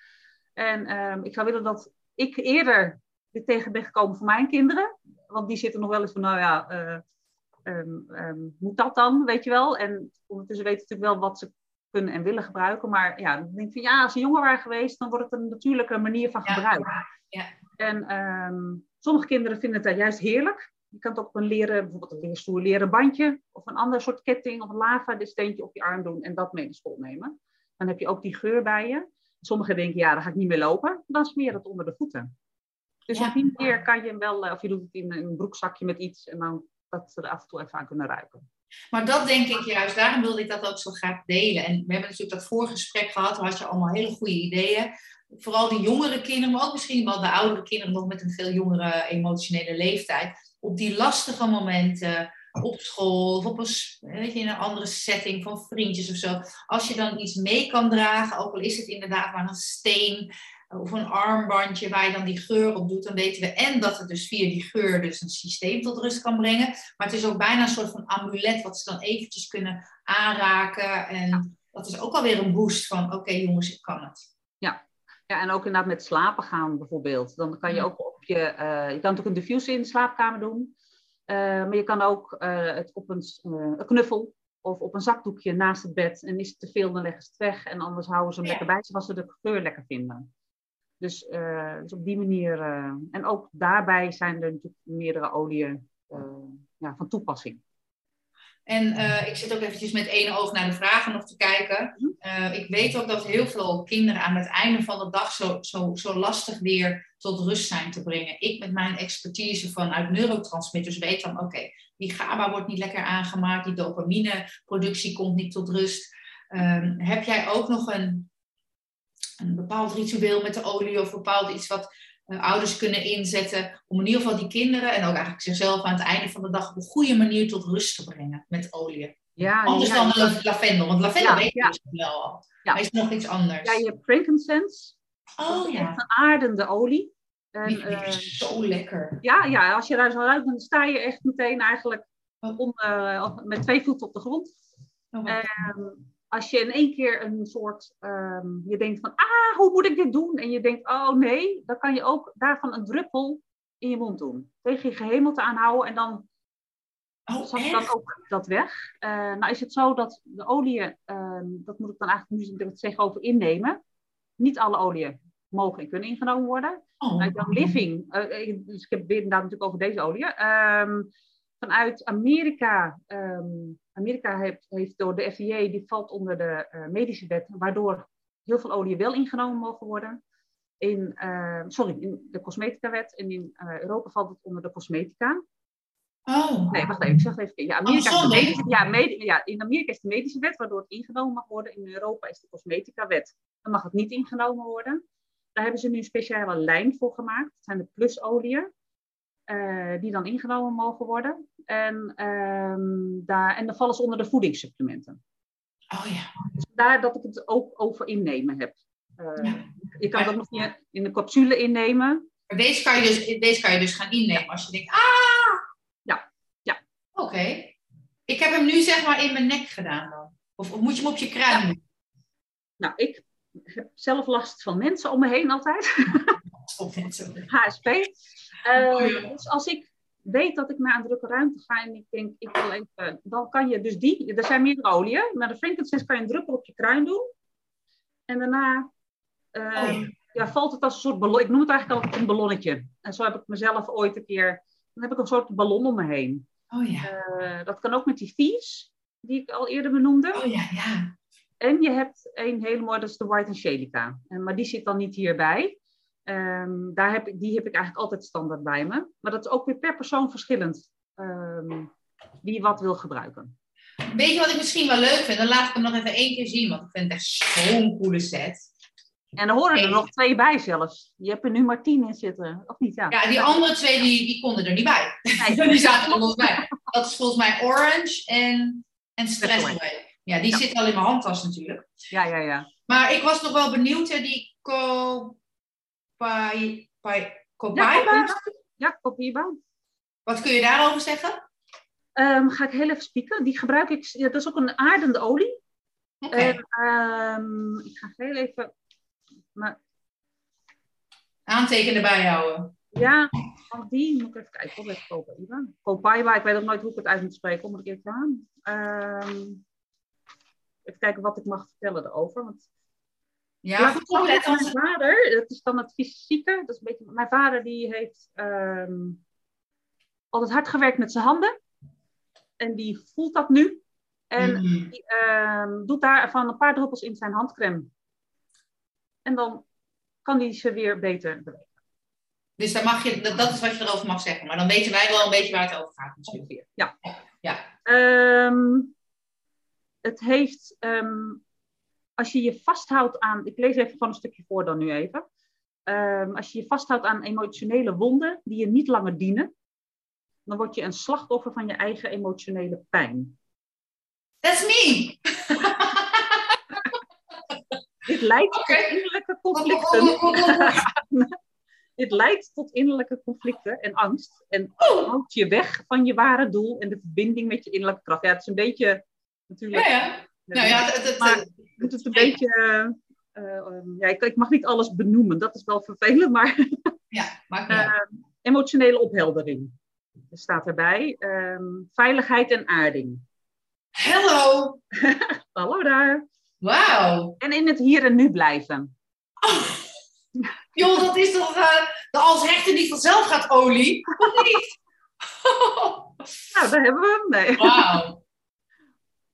En ehm, ik zou willen dat ik eerder dit tegen ben gekomen voor mijn kinderen. Want die zitten nog wel eens van, nou ja, eh, ehm, ehm, moet dat dan, weet je wel? En ondertussen weten ze natuurlijk wel wat ze kunnen en willen gebruiken. Maar ja, dan denk ik van ja, als ze jonger waren geweest, dan wordt het een natuurlijke manier van Ja. gebruik. Ja. En ehm, sommige kinderen vinden het daar juist heerlijk. Je kan het ook op een leren, bijvoorbeeld een leren bandje of een ander soort ketting of een lava dit steentje op je arm doen en dat mee naar school nemen. Dan heb je ook die geur bij je. Sommigen denken, ja, dan ga ik niet meer lopen. Dan smeer het onder de voeten. Dus Ja. op die manier kan je hem wel, eh, of je doet het in een broekzakje met iets en dan dat ze er af en toe even aan kunnen ruiken. Maar dat denk ik juist, daarom wilde ik dat ook zo graag delen. En we hebben natuurlijk dat voorgesprek gehad, daar had je allemaal hele goede ideeën. Vooral die jongere kinderen, maar ook misschien wel de oudere kinderen nog met een veel jongere emotionele leeftijd. Op die lastige momenten, op school of op een, weet je, in een andere setting van vriendjes of zo. Als je dan iets mee kan dragen, ook al is het inderdaad maar een steen of een armbandje waar je dan die geur op doet, dan weten we en dat het dus via die geur dus een systeem tot rust kan brengen. Maar het is ook bijna een soort van amulet wat ze dan eventjes kunnen aanraken. En dat is ook alweer een boost van, oké jongens, ik kan het. Ja, en ook inderdaad met slapen gaan bijvoorbeeld. Dan kan je Ja. ook op je, eh, je kan natuurlijk een diffuser in de slaapkamer doen. Eh, maar je kan ook eh, het op een, een knuffel of op een zakdoekje naast het bed. En is het te veel, dan leggen ze het weg. En anders houden ze hem Ja. lekker bij zich als ze de geur lekker vinden. Dus, dus op die manier. en ook daarbij zijn er natuurlijk meerdere oliën ja, van toepassing. En eh, ik zit ook eventjes met één oog naar de vragen nog te kijken. Eh, ik weet ook dat heel veel kinderen aan het einde van de dag zo, zo, zo lastig weer tot rust zijn te brengen. Ik met mijn expertise vanuit neurotransmitters weet dan, oké, die GABA wordt niet lekker aangemaakt, die dopamineproductie komt niet tot rust. Ehm, heb jij ook nog een, een bepaald ritueel met de olie of bepaald iets wat ouders kunnen inzetten om in ieder geval die kinderen en ook eigenlijk zichzelf aan het einde van de dag op een goede manier tot rust te brengen met olie? Ja, Anders ja, dan la- lavendel, want lavendel Ja, weet je ja. dus wel al. Ja. Maar is nog iets anders? ja, je hebt frankincense. Oh ja, een aardende olie. En, eh, is zo lekker. Ja, ja, als je daar zo uit, dan sta je echt meteen eigenlijk Oh. om, eh, met twee voeten op de grond. Oh, als je in één keer een soort, ehm, je denkt van, ah, hoe moet ik dit doen? En je denkt, oh nee, dan kan je ook daarvan een druppel in je mond doen. Tegen je gehemelte aanhouden en dan oh, echt? dan ook dat weg. Eh, nou is het zo dat de oliën, ehm, dat moet ik dan eigenlijk nu het zeggen over innemen. Niet alle oliën mogen en kunnen ingenomen worden. Oh. Vanuit Young Living, eh, ik- dus ik heb het inderdaad natuurlijk over deze olie. Ehm, vanuit Amerika, Amerika heeft, heeft door de FDA, die valt onder de eh, medische wet, waardoor heel veel olie wel ingenomen mogen worden. In, eh, sorry, in de cosmetica-wet en in eh, Europa valt het onder de cosmetica. Oh. Nee, wacht even, ik zeg het even. Ja, Amerika is de Andersom, medische, ja, ja, in Amerika is de medische wet, waardoor het ingenomen mag worden. In Europa is de cosmetica-wet. Dan mag het niet ingenomen worden. Daar hebben ze nu een speciale lijn voor gemaakt. Het zijn de plusolieën, eh, die dan ingenomen mogen worden. En, ehm, daar, en dan vallen ze onder de voedingssupplementen. Oh ja. Dus daar dat ik het ook over innemen heb. Eh, Ja. Je kan ook nog niet in de capsule innemen. Maar deze kan, je dus, deze kan je dus gaan innemen als je denkt, ah! Ja, ja. Oké. Ik heb hem nu zeg maar in mijn nek gedaan dan. Of, of moet je hem op je kruin? Nou, ik heb zelf last van mensen om me heen altijd. HSP. Eh. Dus als ik weet dat ik naar een drukke ruimte ga en ik denk, ik wil even, dan kan je dus die, er zijn meerdere oliën, maar de frankincense kan je een druppel op je kruin doen. En daarna eh, Oh ja. ja, valt het als een soort ballon, ik noem het eigenlijk altijd een ballonnetje. En zo heb ik mezelf ooit een keer, dan heb ik een soort ballon om me heen. Oh ja. Eh, dat kan ook met die Thieves, die ik al eerder benoemde. Oh ja, ja. En je hebt een hele mooie, dat is de White Angelica. En, maar die zit dan niet hierbij. Ehm, daar heb ik, die heb ik eigenlijk altijd standaard bij me. Maar dat is ook weer per persoon verschillend. ehm, wie wat wil gebruiken. Weet je wat ik misschien wel leuk vind? Dan laat ik hem nog even één keer zien, want ik vind het echt zo'n coole set. En er horen er nog twee bij zelfs. Je hebt er nu maar tien in zitten, of niet? Ja, Ja, die andere twee die, die konden er niet bij. Nee. die zaten er los bij. Dat is volgens mij Orange en, en Stress Away. Away. Ja, die Ja. zitten al in mijn handtas natuurlijk. ja, ja. ja. Maar ik was nog wel benieuwd, hè, die Copai... Pai- Copai? kopierbouw. Ja, kopierbouw. Wat kun je daarover zeggen? Ehm, ga ik heel even spieken. Die gebruik ik. Ja, dat is ook een aardende olie. Oké. En, ehm, ik ga heel even. Maar Aantekenen bijhouden. ja, van die moet ik even kijken. Wat? Kopaiba, ik weet ook nooit hoe ik het uit moet spreken. Moet ik even aan. Ehm, even kijken wat ik mag vertellen erover. Want Ja, goed mijn vader, dat is dan het fysieke. Dat is een beetje, mijn vader die heeft ehm, altijd hard gewerkt met zijn handen. En die voelt dat nu. En Mhm. die ehm, doet daarvan een paar druppels in zijn handcreme. En dan kan hij ze weer beter bewegen. Dus dan mag je, dat, is wat je erover mag zeggen. Maar dan weten wij wel een beetje waar het over gaat natuurlijk. Ongeveer. Ja. Ja. Ehm, het heeft, als je je vasthoudt aan, ik lees even gewoon een stukje voor dan nu even. Ehm, als je je vasthoudt aan emotionele wonden die je niet langer dienen, dan word je een slachtoffer van je eigen emotionele pijn. That's me! Dit leidt tot innerlijke conflicten. Dit leidt tot innerlijke conflicten en angst. En houdt je weg van je ware doel en de verbinding met je innerlijke kracht. Ja, het is een beetje natuurlijk. ja, ja. Nou ja, het, moet het een beetje. eh, eh, ehm, ja, ik, ik mag niet alles benoemen, dat is wel vervelend, maar ja, maakt niet uit. eh, emotionele opheldering. Er staat erbij. ehm, veiligheid en aarding. Hello! Hallo daar. Wauw! En in het hier en nu blijven. Joh, dat is toch eh, de als rechter niet vanzelf gaat olie? Of niet? Nou, daar hebben we hem. Nee. Wauw.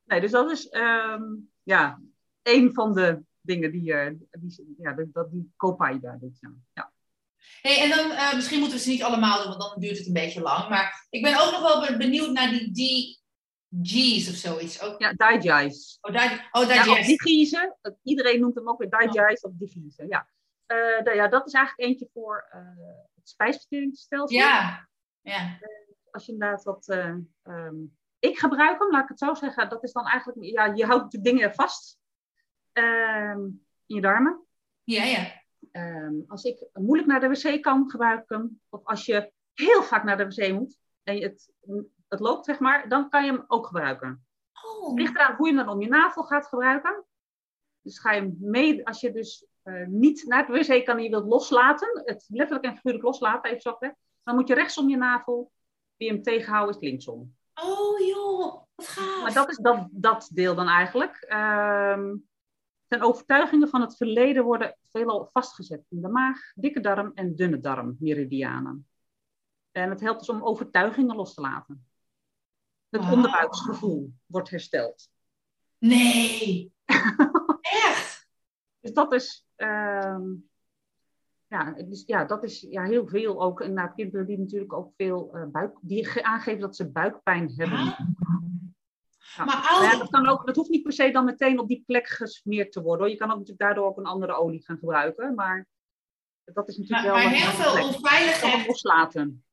nee, dus dat is ehm, ja, een van de dingen die, eh, die, ja, dat, die Kopai daar doet. Ja. Ja. Hey, en dan, eh, misschien moeten we ze niet allemaal doen, want dan duurt het een beetje lang. Maar ik ben ook nog wel be- benieuwd naar die DG's of zoiets. Ook, Ja, Digest. oh, daar, oh, Ja, of digest. Digiezen. Iedereen noemt hem ook weer Digest of Digiezen. Ja. Nou ja, dat is eigenlijk eentje voor het spijsverteringsstelsel. Ja. ja. Als je inderdaad wat... eh, ehm, ik gebruik hem, laat ik het zo zeggen. Dat is dan eigenlijk... Ja, je houdt natuurlijk dingen vast. Ehm, in je darmen. Ja, ja. Ehm, als ik moeilijk naar de wc kan, gebruik ik hem. Of als je heel vaak naar de wc moet en het, het loopt, zeg maar, dan kan je hem ook gebruiken. Oh. Het ligt eraan hoe je hem dan om je navel gaat gebruiken. Dus ga je hem mee, als je dus eh, niet naar de wc kan en je wilt loslaten, het letterlijk en figuurlijk loslaten, even gezegd, dan moet je rechts om je navel. Wie hem tegenhouden is linksom. Oh joh, wat gaaf. Maar dat is dat, dat deel dan eigenlijk. Ehm, zijn overtuigingen van het verleden worden veelal vastgezet in de maag, dikke darm en dunne darm, meridianen. En het helpt dus om overtuigingen los te laten. Het Wauw. onderbuiksgevoel wordt hersteld. Nee. Echt? Dus dat is, ehm, ja, dus, ja, dat is ja, heel veel ook. En nou, kinderen die natuurlijk ook veel eh, buik, die ge- aangeven dat ze buikpijn hebben. Ja. Maar ja, als... dat, kan ook, dat hoeft niet per se dan meteen op die plek gesmeerd te worden. Hoor. Je kan ook natuurlijk daardoor ook een andere olie gaan gebruiken. Maar dat is natuurlijk Maar, wel... maar heel veel onveilig kan hem hecht- loslaten.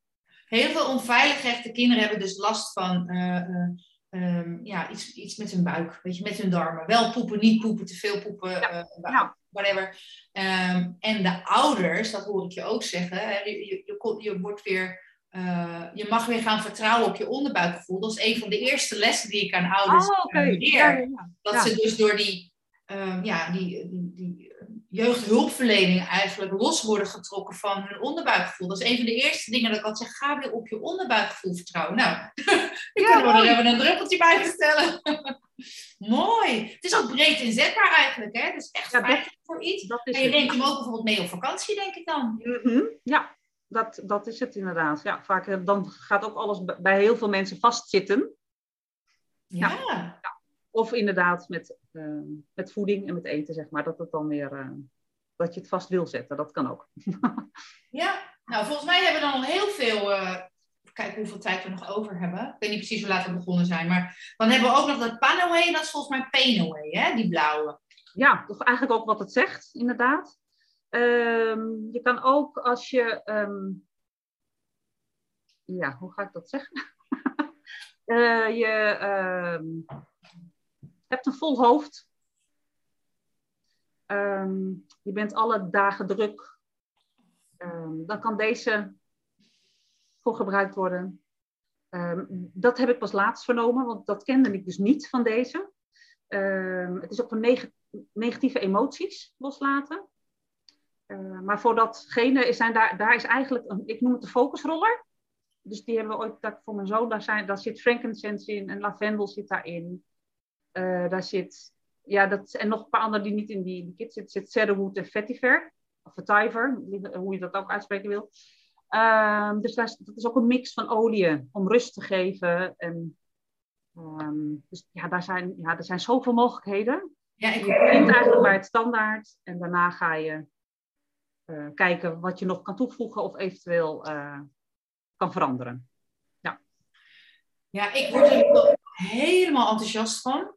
heel veel onveilig hechte kinderen hebben dus last van eh, eh, ehm, ja, iets, iets met hun buik, weet je, met hun darmen. Wel poepen, niet poepen, te veel poepen, eh, Ja. whatever. Ehm, en de ouders, dat hoor ik je ook zeggen, hè, je, je, je, je wordt weer, eh, je mag weer gaan vertrouwen op je onderbuikgevoel. Dat is een van de eerste lessen die ik aan ouders Oh, eh, leer. Ja, ja, ja. Dat Ja. ze dus door die, ehm, ja, die, die, die jeugdhulpverlening eigenlijk los worden getrokken van hun onderbuikgevoel. Dat is een van de eerste dingen dat ik altijd zeg, ga weer op je onderbuikgevoel vertrouwen. Nou, nu kunnen we er even een druppeltje bij vertellen. mooi. Het is ook breed inzetbaar eigenlijk, hè? Het is echt Ja, dat- voor iets. Dat is En je neemt hem ook bijvoorbeeld mee op vakantie, denk ik dan. Mhm. Ja, dat, dat is het inderdaad. Ja, vaak eh, dan gaat ook alles bij heel veel mensen vastzitten. Ja. Of inderdaad met, eh, met voeding en met eten, zeg maar. Dat het dan weer... eh, dat je het vast wil zetten. Dat kan ook. ja, nou volgens mij hebben we dan al heel veel. Uh, kijken hoeveel tijd we nog over hebben. Ik weet niet precies hoe laat we begonnen zijn. Maar dan hebben we ook nog dat Panoe. Dat is volgens mij Painaway, hè? Die blauwe. Ja, toch eigenlijk ook wat het zegt, inderdaad. Ehm, je kan ook als je. Ehm, ja, hoe ga ik dat zeggen? uh, je ehm, hebt een vol hoofd. je bent alle dagen druk. dan kan deze voor gebruikt worden. dat heb ik pas laatst vernomen, want dat kende ik dus niet van deze. het is ook voor negatieve emoties loslaten. Uh, maar voor datgene zijn daar, daar is eigenlijk, een, ik noem het de focusroller. Dus die hebben we ooit dat voor mijn zoon, daar, zijn, daar zit frankincense in en lavendel zit daarin. Uh, daar zit, ja, dat, en nog een paar andere die niet in die, die kit zitten. Zit cedarwood en vetiver, of vetiver, hoe je dat ook uitspreken wil. Uh, dus daar, dat is ook een mix van oliën om rust te geven. En, um, dus ja, daar zijn, ja, er zijn zoveel mogelijkheden. Ja, ik... Je begint eigenlijk bij het standaard en daarna ga je uh, kijken wat je nog kan toevoegen of eventueel uh, kan veranderen. Ja. ja, ik word er helemaal enthousiast van.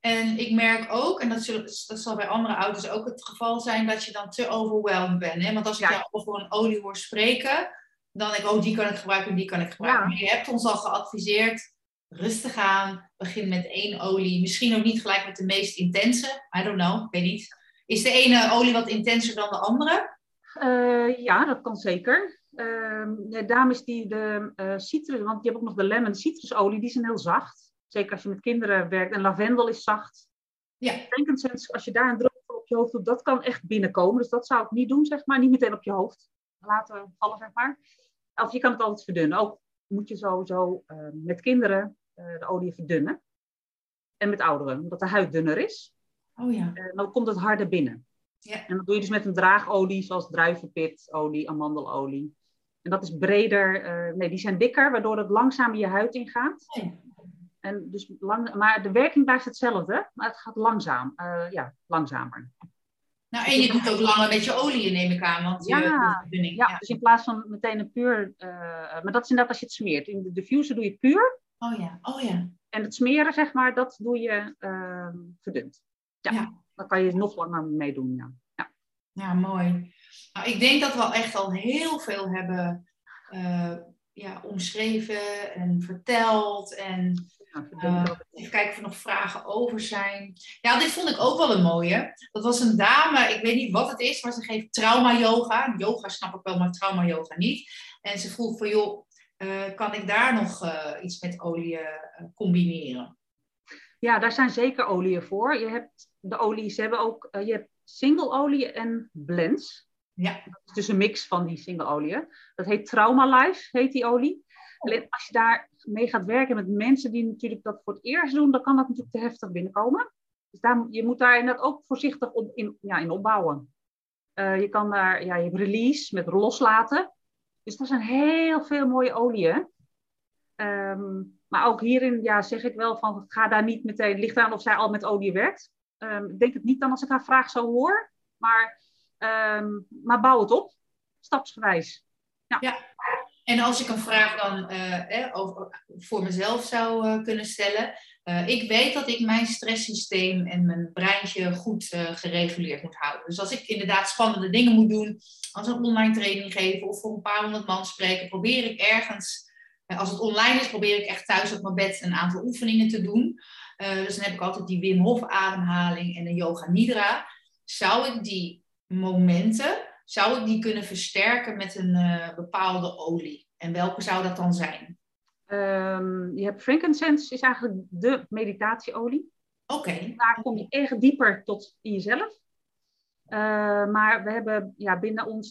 En ik merk ook, en dat, zullen, dat zal bij andere ouders ook het geval zijn, dat je dan te overwhelmed bent. Hè? Want als ik ja. jou over een olie hoor spreken, dan denk ik, oh, die kan ik gebruiken, die kan ik gebruiken. Ja. Je hebt ons al geadviseerd, rustig aan, begin met één olie. Misschien ook niet gelijk met de meest intense, I don't know, ik weet niet. Is de ene olie wat intenser dan de andere? Uh, ja, dat kan zeker. Uh, daarom is die de uh, citrus, want je hebt ook nog de lemon citrusolie, die zijn heel zacht. Zeker als je met kinderen werkt. En lavendel is zacht. Ja. Frankincense, als je daar een druk op je hoofd doet, dat kan echt binnenkomen. Dus dat zou ik niet doen, zeg maar. Niet meteen op je hoofd laten vallen, zeg maar. Of je kan het altijd verdunnen. Ook moet je sowieso uh, met kinderen de olie verdunnen. En met ouderen, omdat de huid dunner is. Oh ja. dan komt het harder binnen. Ja. En dat doe je dus met een draagolie, zoals druivenpitolie, amandelolie. En dat is breder, uh, nee, die zijn dikker, waardoor het langzamer je huid ingaat. Ja. En dus lang, maar de werking blijft hetzelfde, maar het gaat langzaam, uh, ja, langzamer. Nou, en je doet ook langer met je olie, neem ik aan. Want ja, je, ja, ja, dus in plaats van meteen een puur... Uh, maar dat is inderdaad als je het smeert. In de diffuser doe je puur. Oh ja, oh ja. En het smeren, zeg maar, dat doe je uh, verdund. Ja. ja. Dan kan je nog langer meedoen, ja. ja. Ja, mooi. Nou, ik denk dat we echt al heel veel hebben uh, ja, omschreven en verteld. En uh, even kijken of er nog vragen over zijn. Ja, dit vond ik ook wel een mooie. Dat was een dame, ik weet niet wat het is, maar ze geeft trauma-yoga. Yoga snap ik wel, maar trauma-yoga niet. En ze vroeg van, joh, uh, kan ik daar nog iets met olie combineren? Ja, daar zijn zeker oliën voor. Je hebt de olie, ze hebben ook, uh, je hebt single olie en blends. Ja. Dus een mix van die single oliën. Dat heet Trauma Life, heet die olie. Alleen als je daar mee gaat werken met mensen die natuurlijk dat voor het eerst doen, dan kan dat natuurlijk te heftig binnenkomen. Dus daar, je moet daar inderdaad ook voorzichtig op, in, ja, in opbouwen. Uh, je kan daar, ja, je hebt release met loslaten. Dus er zijn heel veel mooie oliën. Um, maar ook hierin ja, zeg ik wel van, ga daar niet meteen, ligt aan of zij al met olie werkt. Um, ik denk het niet dan als ik haar vraag zo hoor, maar, um, maar bouw het op, stapsgewijs. Ja. ja. En als ik een vraag dan uh, eh, over, voor mezelf zou uh, kunnen stellen. Ik weet dat ik mijn stresssysteem en mijn breintje goed gereguleerd moet houden. Dus als ik inderdaad spannende dingen moet doen, als een online training geven of voor een paar honderd man spreken, probeer ik ergens als het online is, probeer ik echt thuis op mijn bed een aantal oefeningen te doen. Uh, dus dan heb ik altijd die Wim Hof ademhaling en de Yoga Nidra. Zou ik die momenten, zou ik die kunnen versterken met een uh, bepaalde olie? En welke zou dat dan zijn? Um, je hebt frankincense, is eigenlijk de meditatieolie. Oké. Daar kom je echt dieper tot in jezelf. Uh, maar we hebben ja, binnen ons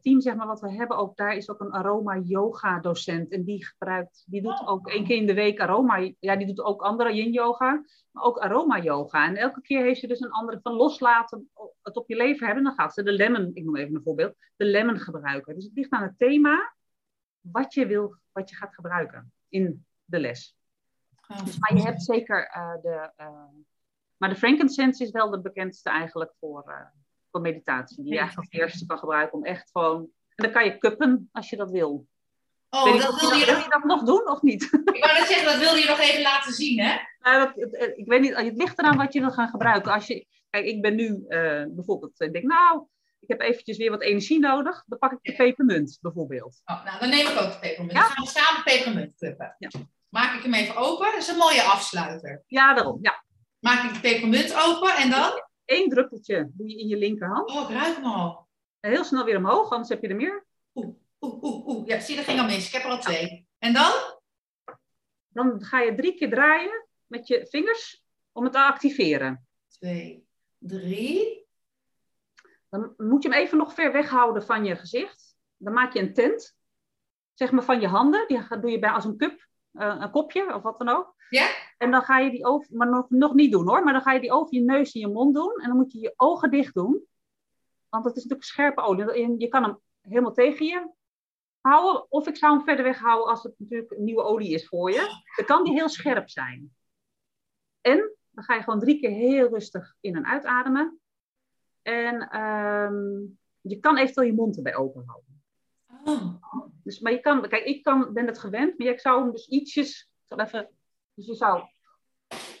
team, zeg maar, wat we hebben ook, daar is ook een aroma yoga docent. En die gebruikt, die doet ook één keer in de week aroma. Ja, die doet ook andere yin yoga, maar ook aroma yoga. En elke keer heeft ze dus een andere van loslaten, het op je leven hebben. Dan gaat ze de lemon, ik noem even een voorbeeld, de lemon gebruiken. Dus het ligt aan het thema wat je wil, wat je gaat gebruiken in de les. Dus, maar je hebt zeker uh, de... Uh, maar de frankincense is wel de bekendste eigenlijk voor, uh, voor meditatie. Die je eigenlijk als eerste kan gebruiken om echt gewoon... En dan kan je cuppen als je dat wil. Oh, Weet dat wilde je, je dat, nog, wil je dat nog doen of niet? ik wou net zeggen, dat wilde je nog even laten zien, hè? Nou, dat, het- het- ik weet niet, het ligt eraan wat je wil gaan gebruiken. Als je, kijk, ik ben nu eh, bijvoorbeeld, ik denk, nou, ik heb eventjes weer wat energie nodig. Dan pak ik de pepermunt bijvoorbeeld. Oh, nou, dan neem ik ook de pepermunt. Ja. Dan gaan we samen pepermunt cuppen. Ja. Maak ik hem even open. Dat is een mooie afsluiter. Ja, daarom. Ja. Maak ik de pepermunt open en dan... Eén druppeltje doe je in je linkerhand. Oh, ik ruik hem al. En heel snel weer omhoog, anders heb je er meer. Oeh, oeh, oeh, oeh. Ja, zie, dat ging al mis. Ik heb er al twee. En dan? Dan ga je drie keer draaien met je vingers om het te activeren. Twee, drie. Dan moet je hem even nog ver weghouden van je gezicht. Dan maak je een tent, zeg maar van je handen. Die doe je bij als een cup, eh, een kopje of wat dan ook. Ja? En dan ga je die over, maar nog, nog niet doen hoor, maar dan ga je die over je neus en je mond doen. En dan moet je je ogen dicht doen. Want dat is natuurlijk scherpe olie. Je kan hem helemaal tegen je houden. Of ik zou hem verder weghouden als het natuurlijk nieuwe olie is voor je. Dan kan die heel scherp zijn. En dan ga je gewoon drie keer heel rustig in- en uitademen. En ehm, je kan eventueel je mond erbij open houden. Oh. Dus, maar je kan, kijk, ik kan, ben het gewend, maar ik zou hem dus ietsjes, ik zal even, dus je zou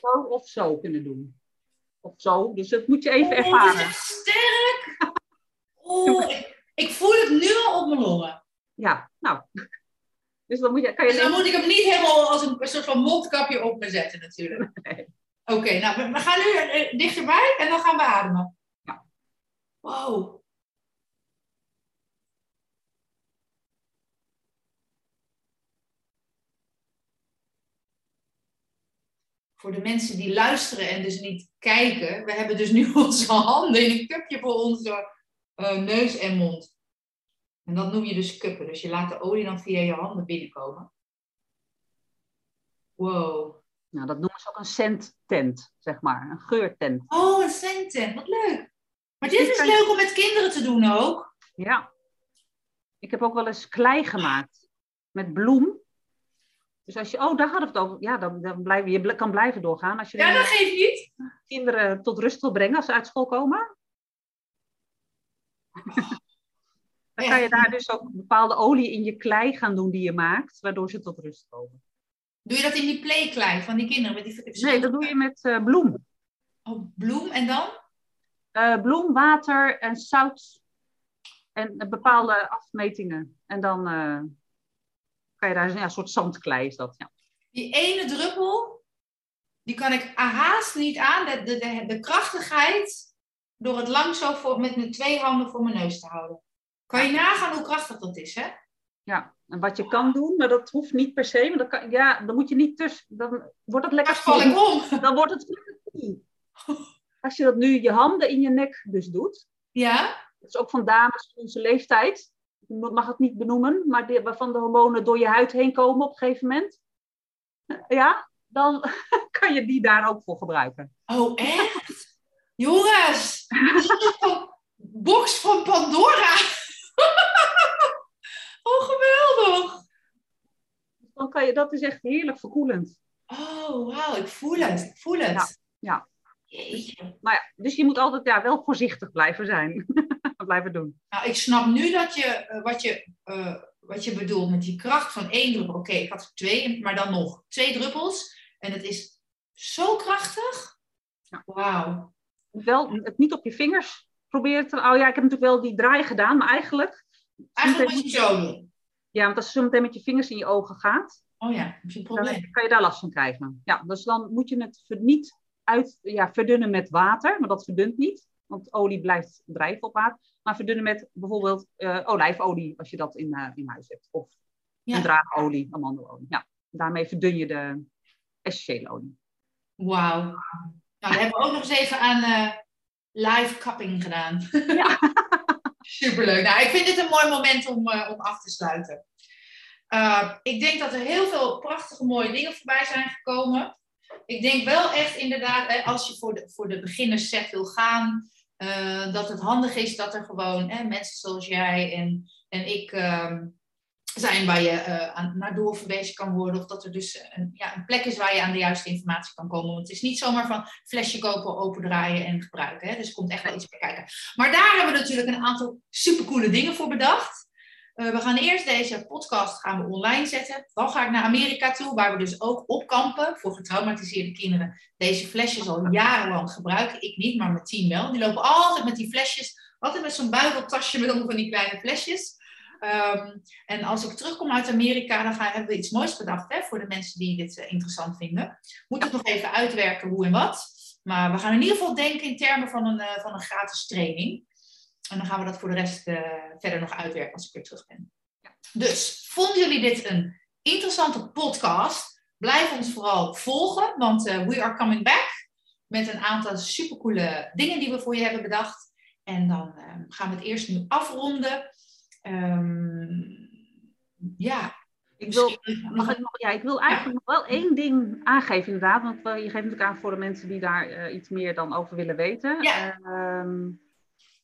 zo of zo kunnen doen. Of zo, dus dat moet je even Oh, is ervaren. echt sterk. Oh, ik, ik voel het nu al op mijn longen. Ja, nou. Dus dan moet je, kan je Dus dan moet ik hem niet helemaal als een, soort van mondkapje op me zetten natuurlijk. Nee. Oké, nou, we, we gaan nu eh, dichterbij en dan gaan we ademen. Ja. Wow. Voor de mensen die luisteren en dus niet kijken, we hebben dus nu onze handen in een cupje voor onze eh, neus en mond. En dat noem je dus cuppen. Dus je laat de olie dan via je handen binnenkomen. Wow. nou, dat noemen ze ook een scenttent, zeg maar, een geurtent. Oh, een centen. Wat leuk. Maar dit Dit is leuk om met kinderen te doen ook. Ja. Ik heb ook wel eens klei gemaakt met bloem. Dus als je, oh, daar hadden we het over. Ja, dan, dan blijf, je kan blijven doorgaan. Als je Ja, dat geeft niet. kinderen tot rust wil brengen als ze uit school komen. Dan kan je daar dus ook bepaalde olie in je klei gaan doen die je maakt, waardoor ze tot rust komen. Doe je dat in die playklei van die kinderen? Met die Nee, dat doe je met eh, bloem. Oh, bloem en dan? Eh, bloem, water en zout. En bepaalde afmetingen. En dan eh, kan je daar ja, een soort zandklei is dat. Ja. Die ene druppel, die kan ik haast niet aan. De, de, de, de krachtigheid door het lang zo voor, met mijn twee handen voor mijn neus te houden. Kan je nagaan hoe krachtig dat is, hè? ja. En wat je kan doen, maar dat hoeft niet per se. Maar dan, kan, ja, dan moet je niet tussen. Dan wordt het lekker Daar val ik om. Dan wordt het Als je dat nu je handen in je nek dus doet. Ja? Dat is ook van dames van onze leeftijd. Mag het niet benoemen, maar die, waarvan de hormonen door je huid heen komen op een gegeven moment. Ja, dan kan je die daar ook voor gebruiken. Oh, echt? Jongens! Box van Pandora! oh, geweldig! Dan kan je, dat is echt heerlijk verkoelend. Oh, wauw, ik voel het. Ik voel het. Ja, ja. Jeetje. Maar dus je moet altijd ja, wel voorzichtig blijven zijn. blijven doen. Nou, ik snap nu dat je, eh, wat, je, eh, wat je bedoelt met die kracht van één druppel. Oké, ik had er twee, maar dan nog twee druppels. En het is zo krachtig. Ja. Wauw. Wel het niet op je vingers proberen te... Oh ja, ik heb natuurlijk wel die draai gedaan, maar eigenlijk... Eigenlijk moet je het zo doen. Ja, want als je zo meteen met je vingers in je ogen gaat, Oh ja, heb je een probleem. dan kan je daar last van krijgen. Ja, dus dan moet je het niet uit, ja, verdunnen met water, maar dat verdunt niet. Want olie blijft drijven op water. Maar verdunnen met bijvoorbeeld eh, olijfolie, als je dat in, eh, in huis hebt. Of Ja. een draagolie, amandelolie. Ja, daarmee verdun je de essentiële olie. Wauw. Nou, hebben we ook nog eens even aan eh, live cupping gedaan. Ja. Superleuk. Nou, ik vind dit een mooi moment om, om af te sluiten. Ik denk dat er heel veel prachtige mooie dingen voorbij zijn gekomen. Ik denk wel echt inderdaad, als je voor de, voor de beginnersset wil gaan, uh, dat het handig is dat er gewoon hè, mensen zoals jij en, en ik uh, zijn waar je uh, aan, naar doorverwezen kan worden. Of dat er dus een, ja, een plek is waar je aan de juiste informatie kan komen. Want het is niet zomaar van flesje kopen, opendraaien en gebruiken. Hè? Dus er komt echt wel iets bij kijken. Maar daar hebben we natuurlijk een aantal supercoole dingen voor bedacht. Uh, we gaan eerst deze podcast gaan we online zetten. Dan ga ik naar Amerika toe, waar we dus ook opkampen voor getraumatiseerde kinderen. Deze flesjes al jarenlang gebruiken. Ik niet, maar mijn team wel. Die lopen altijd met die flesjes. Altijd met zo'n buideltasje met allemaal van die kleine flesjes. Um, en als ik terugkom uit Amerika, dan gaan, hebben we iets moois bedacht hè, voor de mensen die dit uh, interessant vinden. Moet het nog even uitwerken hoe en wat. Maar we gaan in ieder geval denken in termen van een, uh, van een gratis training. En dan gaan we dat voor de rest uh, verder nog uitwerken als ik weer terug ben. Ja. Dus, vonden jullie dit een interessante podcast? Blijf ons vooral volgen, want we are coming back. Met een aantal supercoole dingen die we voor je hebben bedacht. En dan gaan we het eerst nu afronden. Um, ja. Ik wil, mag ik, nog, ja, ik wil eigenlijk nog wel één ding aangeven, inderdaad. Want je geeft natuurlijk aan voor de mensen die daar uh, iets meer dan over willen weten. Ja. Uh,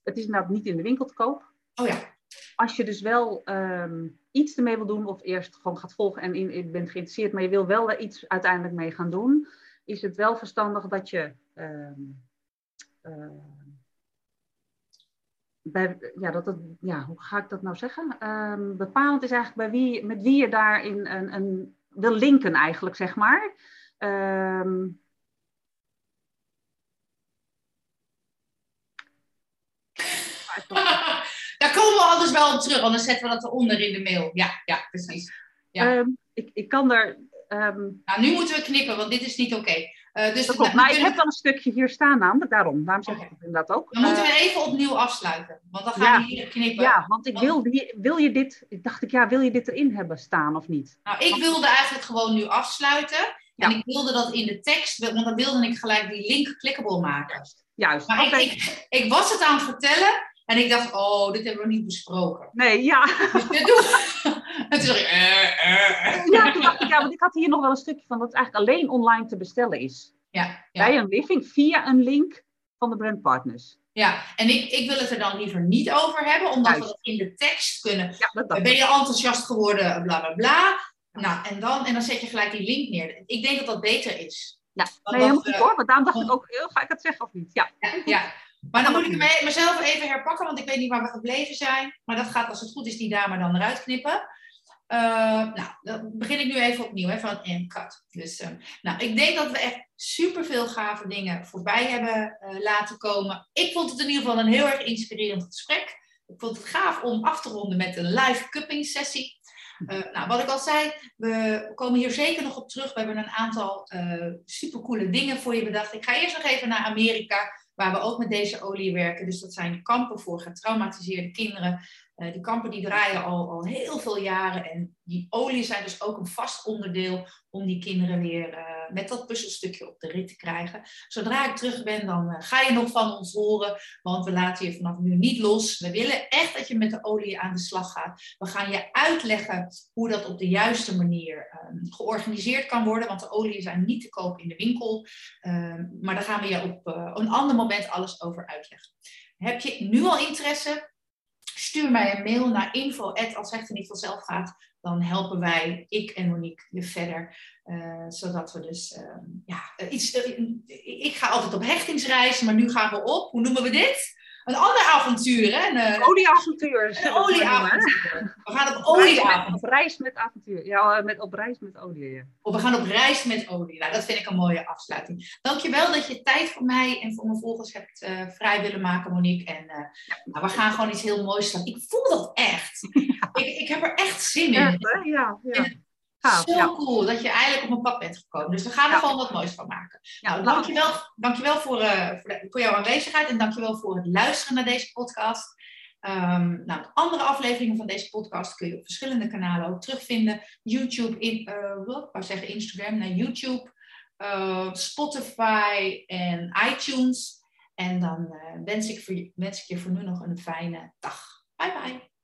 het is inderdaad niet in de winkel te koop. Oh ja. Als je dus wel um, iets ermee wil doen, of eerst gewoon gaat volgen en in, in, bent geïnteresseerd, maar je wil wel er iets uiteindelijk mee gaan doen, is het wel verstandig dat je. Um, uh, bij, ja, dat het, ja, hoe ga ik dat nou zeggen? Um, bepalend is eigenlijk bij wie, met wie je daarin een, een, wil linken eigenlijk, zeg maar. Um, Daar komen we anders wel op terug, anders zetten we dat eronder in de mail. Ja, ja precies. Ja. Um, ik, ik kan daar. Um... Nou, nu moeten we knippen, want dit is niet oké. Okay. Uh, dus dat maar ik heb wel een stukje hier staan namelijk, daarom. Daarom zeg ik inderdaad ook. Dan moeten we uh, even opnieuw afsluiten, want dan gaan ja, we hier knippen. Ja, want ik wil, wil je dit, dacht ik, ja, wil je dit erin hebben staan of niet? Nou, ik wilde eigenlijk gewoon nu afsluiten. Ja. En ik wilde dat in de tekst, want dan wilde ik gelijk die link clickable maken. Juist. Maar okay. ik, ik, ik was het aan het vertellen en ik dacht, oh, dit hebben we niet besproken. Nee, ja. Dus dit En toen dacht ik, eh, eh. Ja, toen dacht ik, ja, want ik had hier nog wel een stukje van dat het eigenlijk alleen online te bestellen is. Ja, ja. Bij een living via een link van de brandpartners. Ja, en ik, ik wil het er dan liever niet over hebben, omdat Juist. we dat in de tekst kunnen. Ja, dat ben je enthousiast geworden, bla bla bla. Nou, en dan, en dan zet je gelijk die link neer. Ik denk dat dat beter is. Ja, nee, helemaal goed hoor. Maar daarom dacht ik ook, ga ik het zeggen of niet? Ja, ja, ja. Maar dan moet ik me, mezelf even herpakken, want ik weet niet waar we gebleven zijn. Maar dat gaat, als het goed is, die dame dan eruit knippen. Uh, nou, dan begin ik nu even opnieuw, hè, van en cut. Dus, uh, nou, ik denk dat we echt superveel gave dingen voorbij hebben uh, laten komen. Ik vond het in ieder geval een heel erg inspirerend gesprek. Ik vond het gaaf om af te ronden met een live cupping sessie. nou, wat ik al zei, we komen hier zeker nog op terug. We hebben een aantal supercoole dingen voor je bedacht. Ik ga eerst nog even naar Amerika waar we ook met deze olie werken. Dus dat zijn kampen voor getraumatiseerde kinderen. Uh, die kampen die draaien al, al heel veel jaren. En die olie zijn dus ook een vast onderdeel om die kinderen weer uh, met dat puzzelstukje op de rit te krijgen. Zodra ik terug ben, dan uh, ga je nog van ons horen. Want we laten je vanaf nu niet los. We willen echt dat je met de olie aan de slag gaat. We gaan je uitleggen hoe dat op de juiste manier um, georganiseerd kan worden. Want de olie zijn niet te koop in de winkel. Um, maar daar gaan we je op een ander moment alles over uitleggen. Heb je nu al interesse? Stuur mij een mail naar info als het niet vanzelf gaat. Dan helpen wij, ik en Monique, je verder. Uh, zodat we dus, uh, ja, iets. Uh, ik ga altijd op hechtingsreis, maar nu gaan we op, hoe noemen we dit? Een ander avontuur, hè? Een olieavontuur. Een olieavontuur. We gaan op olieavontuur. Op reis met avontuur. Ja, met, op reis met olie. Ja. Of we gaan op reis met olie. Nou, dat vind ik een mooie afsluiting. Dankjewel dat je tijd voor mij en voor mijn volgers hebt uh, vrij willen maken, Monique. En uh, nou, we gaan gewoon iets heel moois doen. Ik voel dat echt. Ja. Ik, ik heb er echt zin in. Ja, ja. ja. En, Gaaf, Zo ja. cool dat je eigenlijk op mijn pad bent gekomen. Dus we gaan er ja. gewoon wat moois van maken. Nou, dankjewel, dankjewel voor, uh, voor, de, voor, jouw aanwezigheid en dankjewel voor het luisteren naar deze podcast. Um, nou, andere afleveringen van deze podcast kun je op verschillende kanalen ook terugvinden. YouTube, in, uh, wat ik zeggen Instagram, naar YouTube, uh, Spotify en iTunes. En dan wens ik, voor, wens ik je voor nu nog een fijne dag. Bye bye.